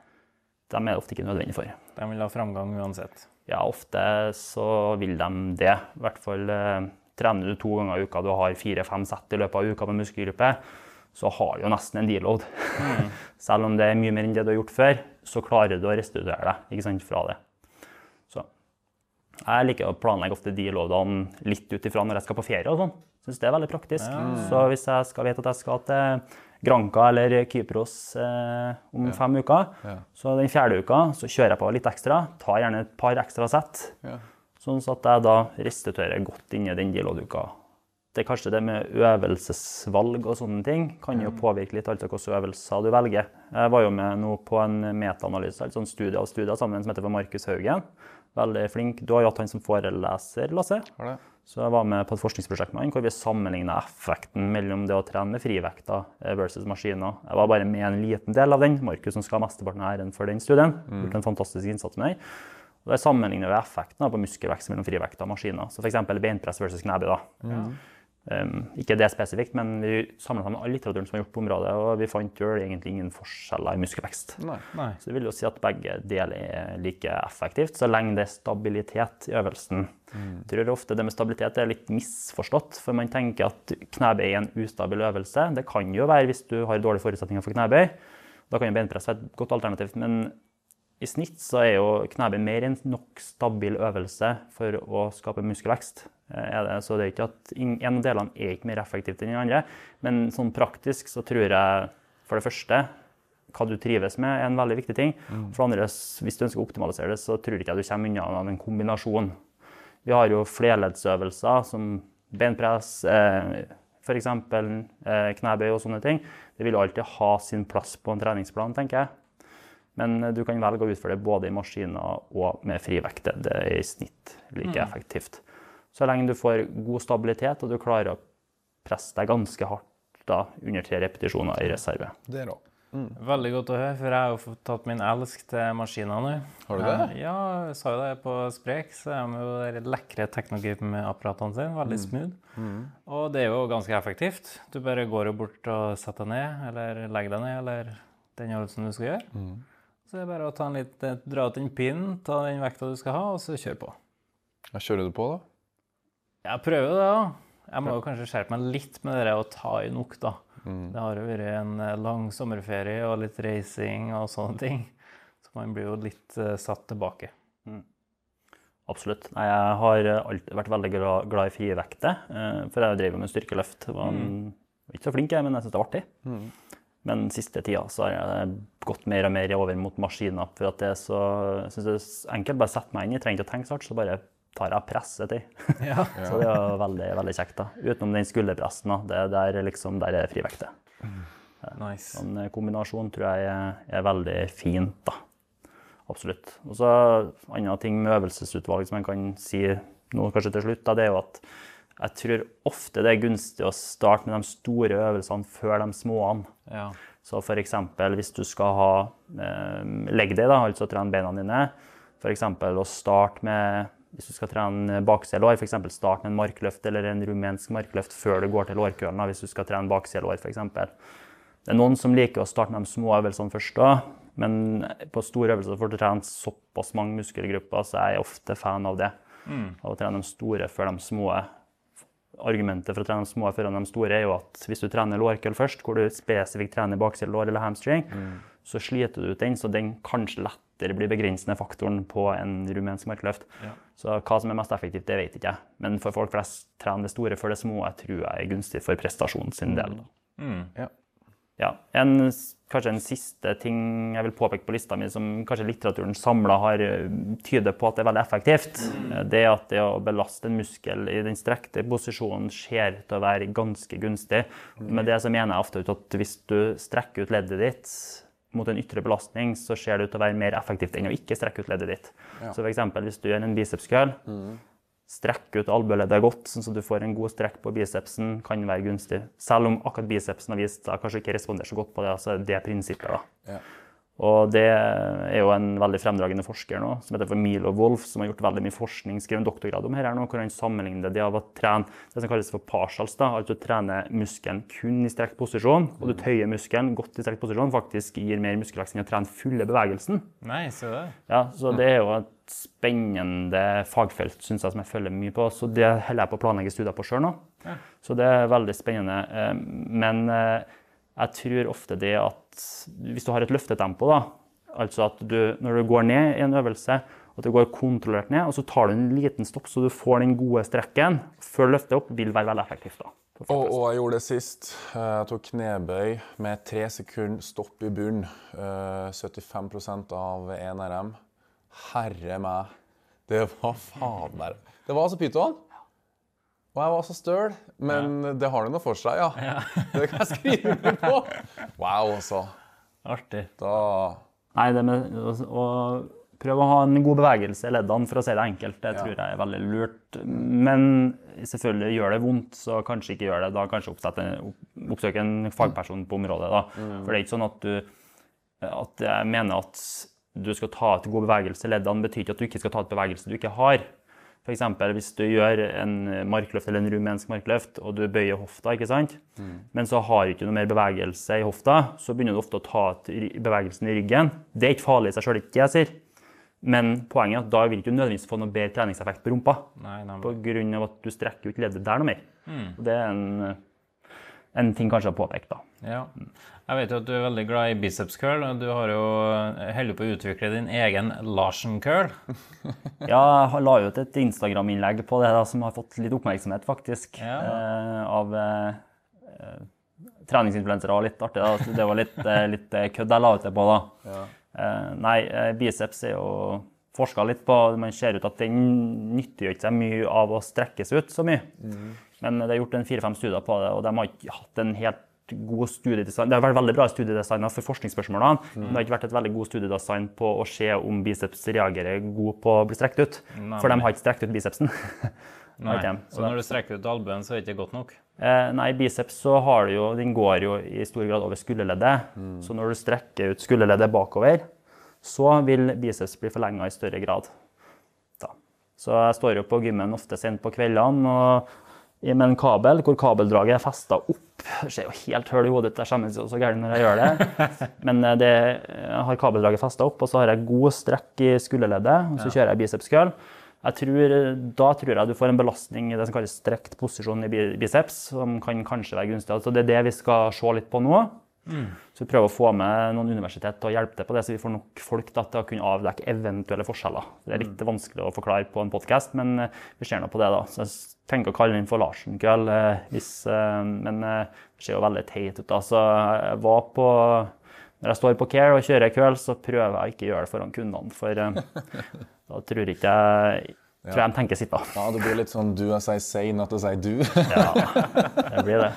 De er det ofte ikke nødvendig for. De vil ha framgang uansett. Ja, ofte så vil de det. I hvert fall eh, trener du to ganger i uka, du har fire-fem sett i løpet av uka med muskelgruppe, så har du jo nesten en deload. Selv om det er mye mer enn det du har gjort før, så klarer du å restituere deg ikke sant, fra det. Så jeg liker å planlegge ofte deloadene litt ut ifra når jeg skal på ferie og sånn. Syns det er veldig praktisk. Så hvis jeg skal vite at jeg skal til Granca eller Kypros eh, om fem uker, Ja. så den fjerde uka så kjører jeg på litt ekstra. Tar gjerne et par ekstra sett. Ja. Sånn at jeg da restituerer godt inni den deload-uka. Det er kanskje det med øvelsesvalg og sånne ting kan jo påvirke litt altså hvilke øvelser du velger. Jeg var jo med nå på en metaanalyse, altså en studie av studier sammen som heter for Markus Haugen. Veldig flink. Du har jo hatt han som foreleser, Lasse. Så jeg var med på et forskningsprosjekt med han hvor vi sammenligna effekten mellom det å trene med frivekta versus maskiner. Jeg var bare med en liten del av den. Markus som skal ha mesteparten av æren for den studien. Gjort en fantastisk innsats med den. Og Der sammenligner vi effekten på muskelvekst mellom frivekta og maskiner. Så f.eks. beinpress versus knebøy. Um, ikke det spesifikt, men vi samla sammen all litteraturen som er gjort på området, og vi fant jo egentlig ingen forskjeller i muskelvekst. Nei. Nei. Så det vil jo si at begge deler er like effektivt, så lenge det er stabilitet i øvelsen. Jeg tror ofte det med stabilitet er litt misforstått, for man tenker at knebøy er en ustabil øvelse. Det kan jo være hvis du har dårlige forutsetninger for knebøy. Da kan jo benpress være et godt alternativ. Men i snitt så er jo knebøy mer enn nok stabil øvelse for å skape muskelvekst. Eh, det, så det er ikke at en av delene er ikke mer effektivt enn den andre. Men sånn praktisk så tror jeg for det første hva du trives med, er en veldig viktig ting. For det andre, hvis du ønsker å optimalisere det, så tror ikke jeg du kommer unna en kombinasjon. Vi har jo flerleddsøvelser som benpress, eh, f.eks. Eh, knebøy og sånne ting. Det vil alltid ha sin plass på en treningsplan, tenker jeg. Men eh, du kan velge å utføre det både i maskiner og med frivekte. Det er i snitt like effektivt. Så lenge du får god stabilitet og du klarer å presse deg ganske hardt da, under tre repetisjoner i reserve. Det er mm. Veldig godt å høre, for jeg har jo fått tatt min elsk til maskiner nå. Har du det? Eh, Ja, jeg sa jo det på Sprek, så er de jo de lekre Technogym-apparatene sine. Veldig smooth. Og det er jo ganske effektivt. Du bare går jo bort og setter deg ned, eller legger deg ned, eller den øvelsen du skal gjøre. Så det er bare å ta en litt, eh, dra ut den pinnen, ta den vekta du skal ha, og så kjøre på. Ja, kjører du på, da? Jeg prøver det, da. Jeg må jo kanskje skjerpe meg litt med det å ta i nok, da. Mm. Det har jo vært en eh, lang sommerferie og litt reising og sånne ting. Så man blir jo litt uh, satt tilbake. Absolutt. Nei, jeg har alltid vært veldig glad, i i frivekter, eh, for jeg drev jo med styrkeløft. Var mm. ikke så flink, jeg, men jeg syns det var artig. Men siste tida så har jeg gått mer og mer over mot maskiner. For at det er så jeg synes det er enkelt. Bare sette meg inn, jeg trenger ikke å tenke så hardt, så bare tar jeg presset til. Ja. Så det er veldig, veldig kjekt. da. Utenom den skulderpressen, da. Det der, er liksom, der er frivekter. Nice. En kombinasjon tror jeg er, er veldig fint, da. Absolutt. Og så andre ting med øvelsesutvalg som jeg kan si nå kanskje til slutt, da, det er jo at jeg tror ofte det er gunstig å starte med de store øvelsene før de små. Ja. Så f.eks. hvis du skal ha eh, legg day, da, altså trene beina dine, f.eks. å starte med hvis du skal trene bakselår, f.eks. start med en markløft eller en rumensk markløft før du går til lårkølen. Hvis du skal trene bakside for f.eks. Det er noen som liker å starte med de små øvelsene først, da, men på store øvelser får du trene såpass mange muskelgrupper, så jeg er ofte fan av det. Av å trene de store før de små. Argumentet for å trene de små foran de store er jo at hvis du trener lårkøll først, hvor du spesifikt trener bakside lår eller hamstring, så sliter du ut den, så den kanskje lettere blir begrensende faktoren på en rumensk markløft. Ja. Så hva som er mest effektivt, det vet ikke jeg. Men for folk flest, trene det store før det små, jeg tror jeg er gunstig for prestasjonen sin del. Ja. Ja, en, Kanskje en siste ting jeg vil påpeke på lista mi, som kanskje litteraturen samla har eh, tyder på at det er veldig effektivt, eh, det er at det å belaste en muskel i den strekte posisjonen ser ut til å være ganske gunstig. Med det så mener jeg ofte ut at hvis du strekker ut leddet ditt mot en ytre belastning, så ser det ut til å være mer effektivt enn å ikke strekke ut leddet ditt. Så for eksempel hvis du gjør en bicepskøl, Strekk ut albueleddet godt, sånn at du får en god strekk på bicepsen, kan være gunstig. Selv om akkurat bicepsen har vist seg kanskje ikke responderer så godt på det, så er det prinsippet. da. Ja. Og det er jo en veldig fremdragende forsker nå, som heter for Milo Wolf, som har gjort veldig mye forskning, skrevet en doktorgrad om her nå, hvor han sammenligner det av å trene det som kalles for partials, da, altså trene muskelen kun i strekt posisjon, og du tøyer muskelen godt i strekt posisjon, faktisk gir mer muskelvekst enn å trene fulle bevegelsen. Nei, så det. Ja, så det er jo et spennende fagfelt synes jeg, som jeg følger mye på. Så det holder jeg på å planlegge studier på sjøl nå. Så det er veldig spennende. Eh, Men eh, jeg tror ofte det at hvis du har et løftetempo, da, altså at du når du går ned i en øvelse, at du går kontrollert ned, og så tar du en liten stopp så du får den gode strekken før løftet opp, vil være veldig effektivt. da. Og, og jeg gjorde det sist. Eh, Jeg tok knebøy med tre sekunder stopp i bunn. Eh, 75% av 1 RM. Herre meg. Det var faen meg Det var altså pyton. Og jeg var så støl. Men det har det noe for seg, ja. Det kan jeg skrive under på. Wow, altså. Artig. Da Nei, det med å, prøve å ha en god bevegelse i leddene, for å si det enkelt, det tror jeg er veldig lurt. Men selvfølgelig gjør det vondt, så kanskje ikke gjør det. Da kanskje oppsøk opp- en fagperson på området. Da. For det er ikke sånn at du at jeg mener at du skal ta ut god bevegelse i leddene, betyr ikke at du ikke skal ta ut bevegelse du ikke har. F.eks. hvis du gjør en markløft eller en rumensk markløft, og du bøyer hofta, ikke sant? men så har du ikke noe mer bevegelse i hofta, så begynner du ofte å ta ut bevegelsen i ryggen. Det er ikke farlig i seg sjøl, ikke jeg sier. Men poenget er at da vil du ikke nødvendigvis få noe bedre treningseffekt på rumpa. Nei, nei, Pga. at du strekker ut leddet der noe mer. Mm. Det er en, en ting kanskje å påpeke, da. Ja. Jeg vet jo at du er veldig glad i biceps curl, og du har jo holder på å utvikle din egen Larsen curl. Ja, jeg la ut et Instagram-innlegg på det da, som har fått litt oppmerksomhet, faktisk. Ja. Eh, av eh, eh, treningsinfluensere. og Litt artig. da. Det var litt, eh, litt eh, kødd jeg la ut det på, da. Eh, nei, eh, biceps er jo forska litt på. Man ser ut at den ikke seg mye av å strekkes ut så mye. Men det er gjort en fire-fem studier på det, og de har ikke hatt en helt god studiedesign. Det har vært veldig bra studiedesigner for forskningsspørsmålene, men det har ikke vært et veldig god studiedesign på å se om biceps reagerer god på å bli strekt ut. For de har ikke strekt ut bicepsen. Nei. okay. Så når du strekker ut albuen, så er det ikke godt nok? Eh, nei, biceps så har du jo, den går jo i stor grad over skulderleddet. Så når du strekker ut skulderleddet bakover, så vil biceps bli forlenga i større grad. Da. Så jeg står jo på gymmen ofte sent på kveldene og med en kabel hvor kabeldraget er festa opp. Det ser jo helt høl i hodet ut, jeg skjemmes jo så gæren når jeg gjør det. Men eh, det, jeg har kabeldraget festa opp, og så har jeg god strekk i skulderleddet, og så kjører jeg biceps curl. Tror, da tror jeg du får en belastning i det som kalles strekt posisjon i biceps, som kan kanskje være gunstig. Så det er det vi skal se litt på nå. Så vi prøver å få med noen universitet til å hjelpe til på det, så vi får nok folk da, til å kunne avdekke eventuelle forskjeller. Det er litt vanskelig å forklare på en podkast, men eh, vi ser nå på det. da. Så jeg tenker å kalle den for Larsen-køll, eh, eh, men det ser jo veldig teit ut. da. Så jeg var på når jeg står på Care og kjører køl, så prøver jeg ikke å gjøre det foran kundene, for da tror ikke jeg tror jeg de tenker sitt, da. Ja, det blir litt sånn du as I say, not as I do. Ja, det blir det.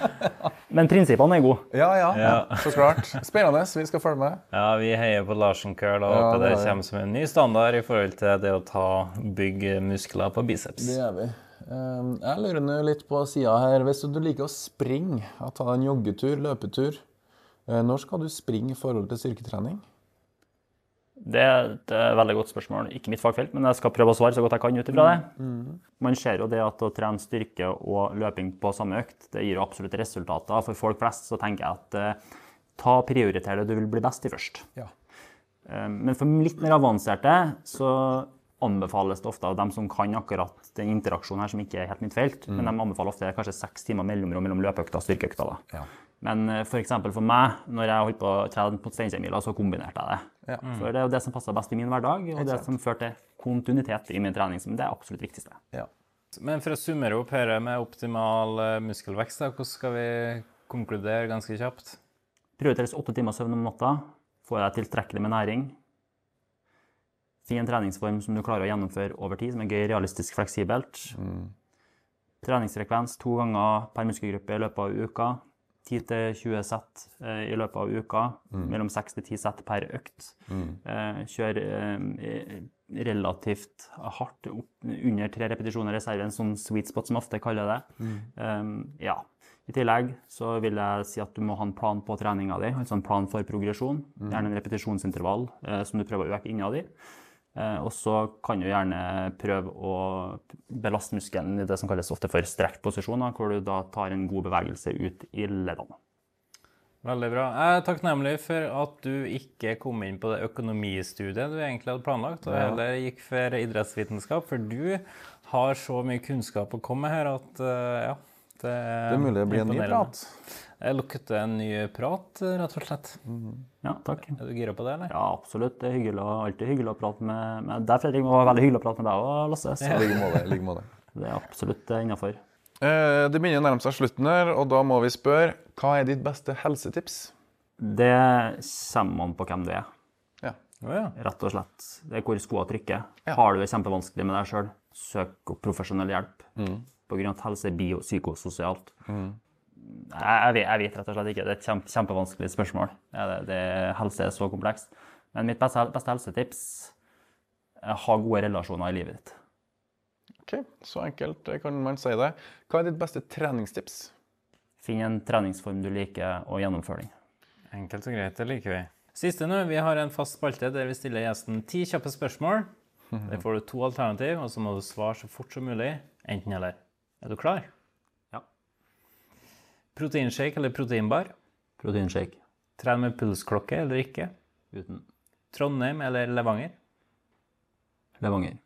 Men prinsippene er gode. ja, ja, ja, så klart. Spennende. Vi skal følge med. Ja, vi heier på Larsen curl og håper det det er det. kommer som en ny standard i forhold til det å ta bygge muskler på biceps. Det gjør vi. Um, Jeg lurer nå litt på sida her. Hvis du liker å springe, ta en joggetur, løpetur, eh, når skal du springe i forhold til styrketrening? Det er et veldig godt spørsmål. Ikke mitt fagfelt, men jeg skal prøve å svare så godt jeg kan ut ifra det. Man ser jo det at å trene styrke og løping på samme økt, det gir jo absolutt resultater. For folk flest så tenker jeg at eh, ta prioriter det du vil bli best i først. Ja. Eh, Men for litt mer avanserte så anbefales det ofte av dem som kan akkurat den interaksjonen her som ikke er helt mitt felt, men de anbefaler ofte kanskje seks timer mellomrom mellom løpeøkta og styrkeøkta. da. Ja. Men f.eks. for eksempel for meg, når jeg holdt på å trene på Steinkjermila, så kombinerte jeg det. Ja. For det er jo det som passer best i min hverdag, og det sant. som førte til kontinuitet i min trening, som det er absolutt viktigste. Ja. Men for å summere opp her med optimal eh, muskelvekst, hvordan skal vi konkludere ganske kjapt? Prioriteres åtte timer søvn om natta. Får jeg tilstrekkelig med næring. Finn en treningsform som du klarer å gjennomføre over tid, som er gøy, realistisk, fleksibelt. Treningsfrekvens to ganger per muskelgruppe i løpet av uka. 10-20 sett eh, i løpet av uka. Mellom 6-10 sett per økt. Mm. kjør eh, relativt hardt under tre repetisjoner i reserve, en sånn sweet spot som ofte kaller det. Mm. ja. I tillegg så vil jeg si at du må ha en plan på treninga di, altså en plan for progresjon. Gjerne en repetisjonsintervall eh, som du prøver å øke innad i. Eh, og så kan du gjerne prøve å belaste muskelen i det som kalles ofte for strekt posisjon, hvor du da tar en god bevegelse ut i leddene. Veldig bra. Jeg er takknemlig for at du ikke kom inn på det økonomistudiet du egentlig hadde planlagt, og heller gikk for idrettsvitenskap, for du har så mye kunnskap å komme med her at eh, ja, det er Det er mulig det blir en ny prat. Jeg lukket en ny prat, rett og slett. Ja, takk. Er du gira på det, eller? Ja, absolutt. Det er hyggelig, alltid hyggelig å prate med, med deg, Fredrik. Det var veldig hyggelig å prate med deg òg, Lasse. Så I like måte. like måte. det er absolutt innafor. Eh, Det begynner å nærme seg slutten her, og da må vi spørre hva er ditt beste helsetips? Det kommer an på hvem du er, Ja. Oh, ja. rett og slett. Det er hvor skoa trykker. Ja. Har du det kjempevanskelig med deg sjøl, søk opp profesjonell hjelp. På av at helse er biopsykososialt. Jeg, jeg, jeg vet rett og slett ikke. Det er et kjempe, kjempevanskelig spørsmål. Ja, det, det, helse er så komplekst. Men mitt beste, beste helsetips er ha gode relasjoner i livet ditt. Ok, Så enkelt kan man si det. Hva er ditt beste treningstips? Finn en treningsform du liker, og gjennomfør den. Enkelt og greit, det liker vi. Siste nå, vi har en fast spalte der vi stiller gjesten ti kjappe spørsmål. Der får du to alternativ, og så må du svare så fort som mulig. Enten eller. Er du klar? Ja. Proteinshake eller proteinbar? Proteinshake. Tren med pulsklokke eller ikke? Uten. Trondheim eller Levanger? Levanger.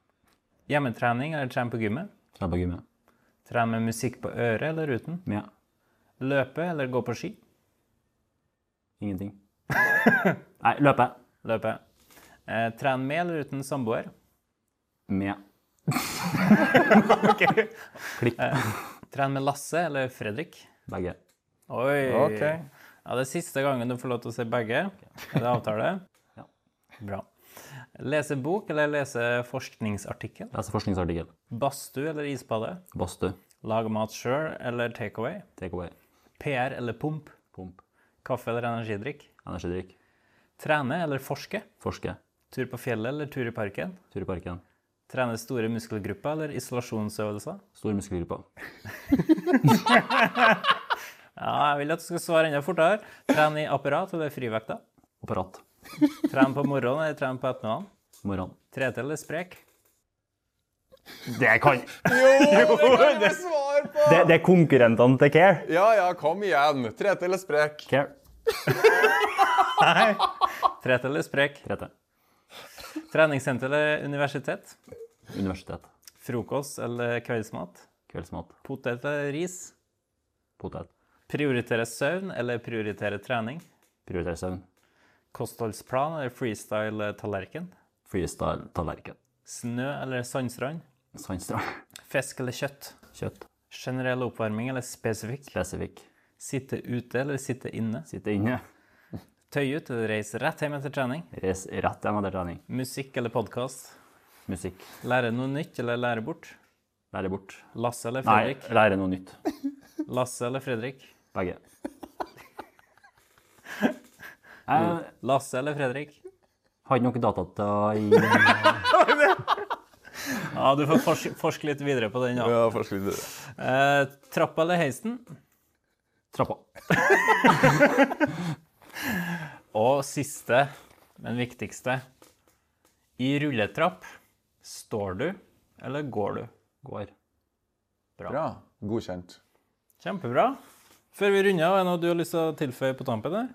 Hjemmetrening eller tren på gymmet? Tren på gymmet. Tren med musikk på øret eller uten? Ja. Løpe eller gå på ski? Ingenting. Nei, løpe. Løpe. Eh, tren med eller uten samboer? Med. Klikk. Tren med Lasse eller Fredrik? Begge. Oi! Okay. Ja, det er siste gangen du får lov til å se begge. Er det avtale? Ja. Bra. Lese bok eller lese forskningsartikkel? Lese forskningsartikkel. Badstue eller isbade? Badstue. Lage mat sjøl eller takeaway? Take away. PR eller pump? Pump. Kaffe eller energidrikk? Energidrikk. Trene eller forske? Forske. Tur på fjellet eller tur i parken? Tur i parken. Trene store muskelgrupper eller isolasjonsøvelser? Store muskelgrupper. Ja, jeg vil at du skal svare enda fortere. Trene i apparat eller frivekta? Apparat. Trene på morgenen eller trene på ettermiddagen? Morgen. Trete eller sprek? Det kan Jo, det kan vi svare på! Det, det er konkurrentene til Care. Ja, ja, kom igjen. Trete eller sprek? Care. Trete eller sprek? Trete. Treningssenter eller universitet? Universitet. Frokost eller kveldsmat? Kveldsmat. Potet eller ris? Potet. Prioritere søvn eller prioritere trening? Prioritere søvn. Kostholdsplan eller freestyle-tallerken? Freestyle tallerken. Snø eller sandstrand? Sandstrand. Fisk eller kjøtt? Kjøtt. Generell oppvarming eller spesifikk? Spesifikk. Sitte ute eller sitte inne? Sitte inne. Tøye ut eller reise rett hjem etter trening? Reis rett hjem etter trening. Musikk eller podkast? Musikk. Lære noe nytt eller lære bort? Lære bort. Lasse eller Fredrik? Nei, lære noe nytt. Lasse eller Fredrik? Begge. Lasse eller Fredrik? har ikke noe data til å gi Ja, du får forske, forske litt videre på den. Ja. Ja, forske litt videre. Eh, trappa eller heisen? trappa. Og siste, men viktigste. I rulletrapp, står du eller går du? Går. Bra. Godkjent. Kjempebra. Før vi runder av, er det noe du har lyst til å tilføye på tampen? der?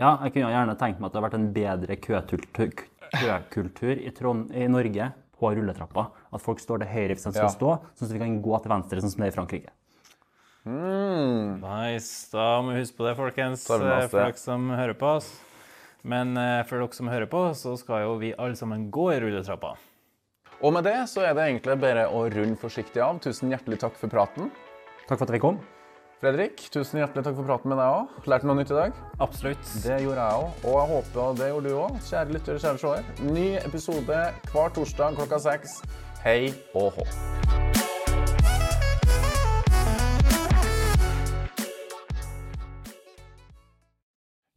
Ja, jeg kunne gjerne tenkt meg at det hadde vært en bedre køkultur, køkultur i, Trond, i Norge på rulletrappa. At folk står til høyre hvis de skal Ja. stå, sånn at vi kan gå til venstre, sånn som det er i Frankrike. Nice. Da må vi huske på det, folkens, eh, for dere som hører på oss. Men eh, for dere som hører på, så skal jo vi alle sammen gå i rulletrappa. Og med det så er det egentlig bare å runde forsiktig av. Tusen hjertelig takk for praten. Takk for at vi kom. Fredrik, tusen hjertelig takk for praten med deg òg. Lærte noe nytt i dag? Absolutt. Det gjorde jeg òg, og jeg håper det gjorde du òg. Kjære lyttere, kjære seer. Ny episode hver torsdag klokka seks. Hei og hå.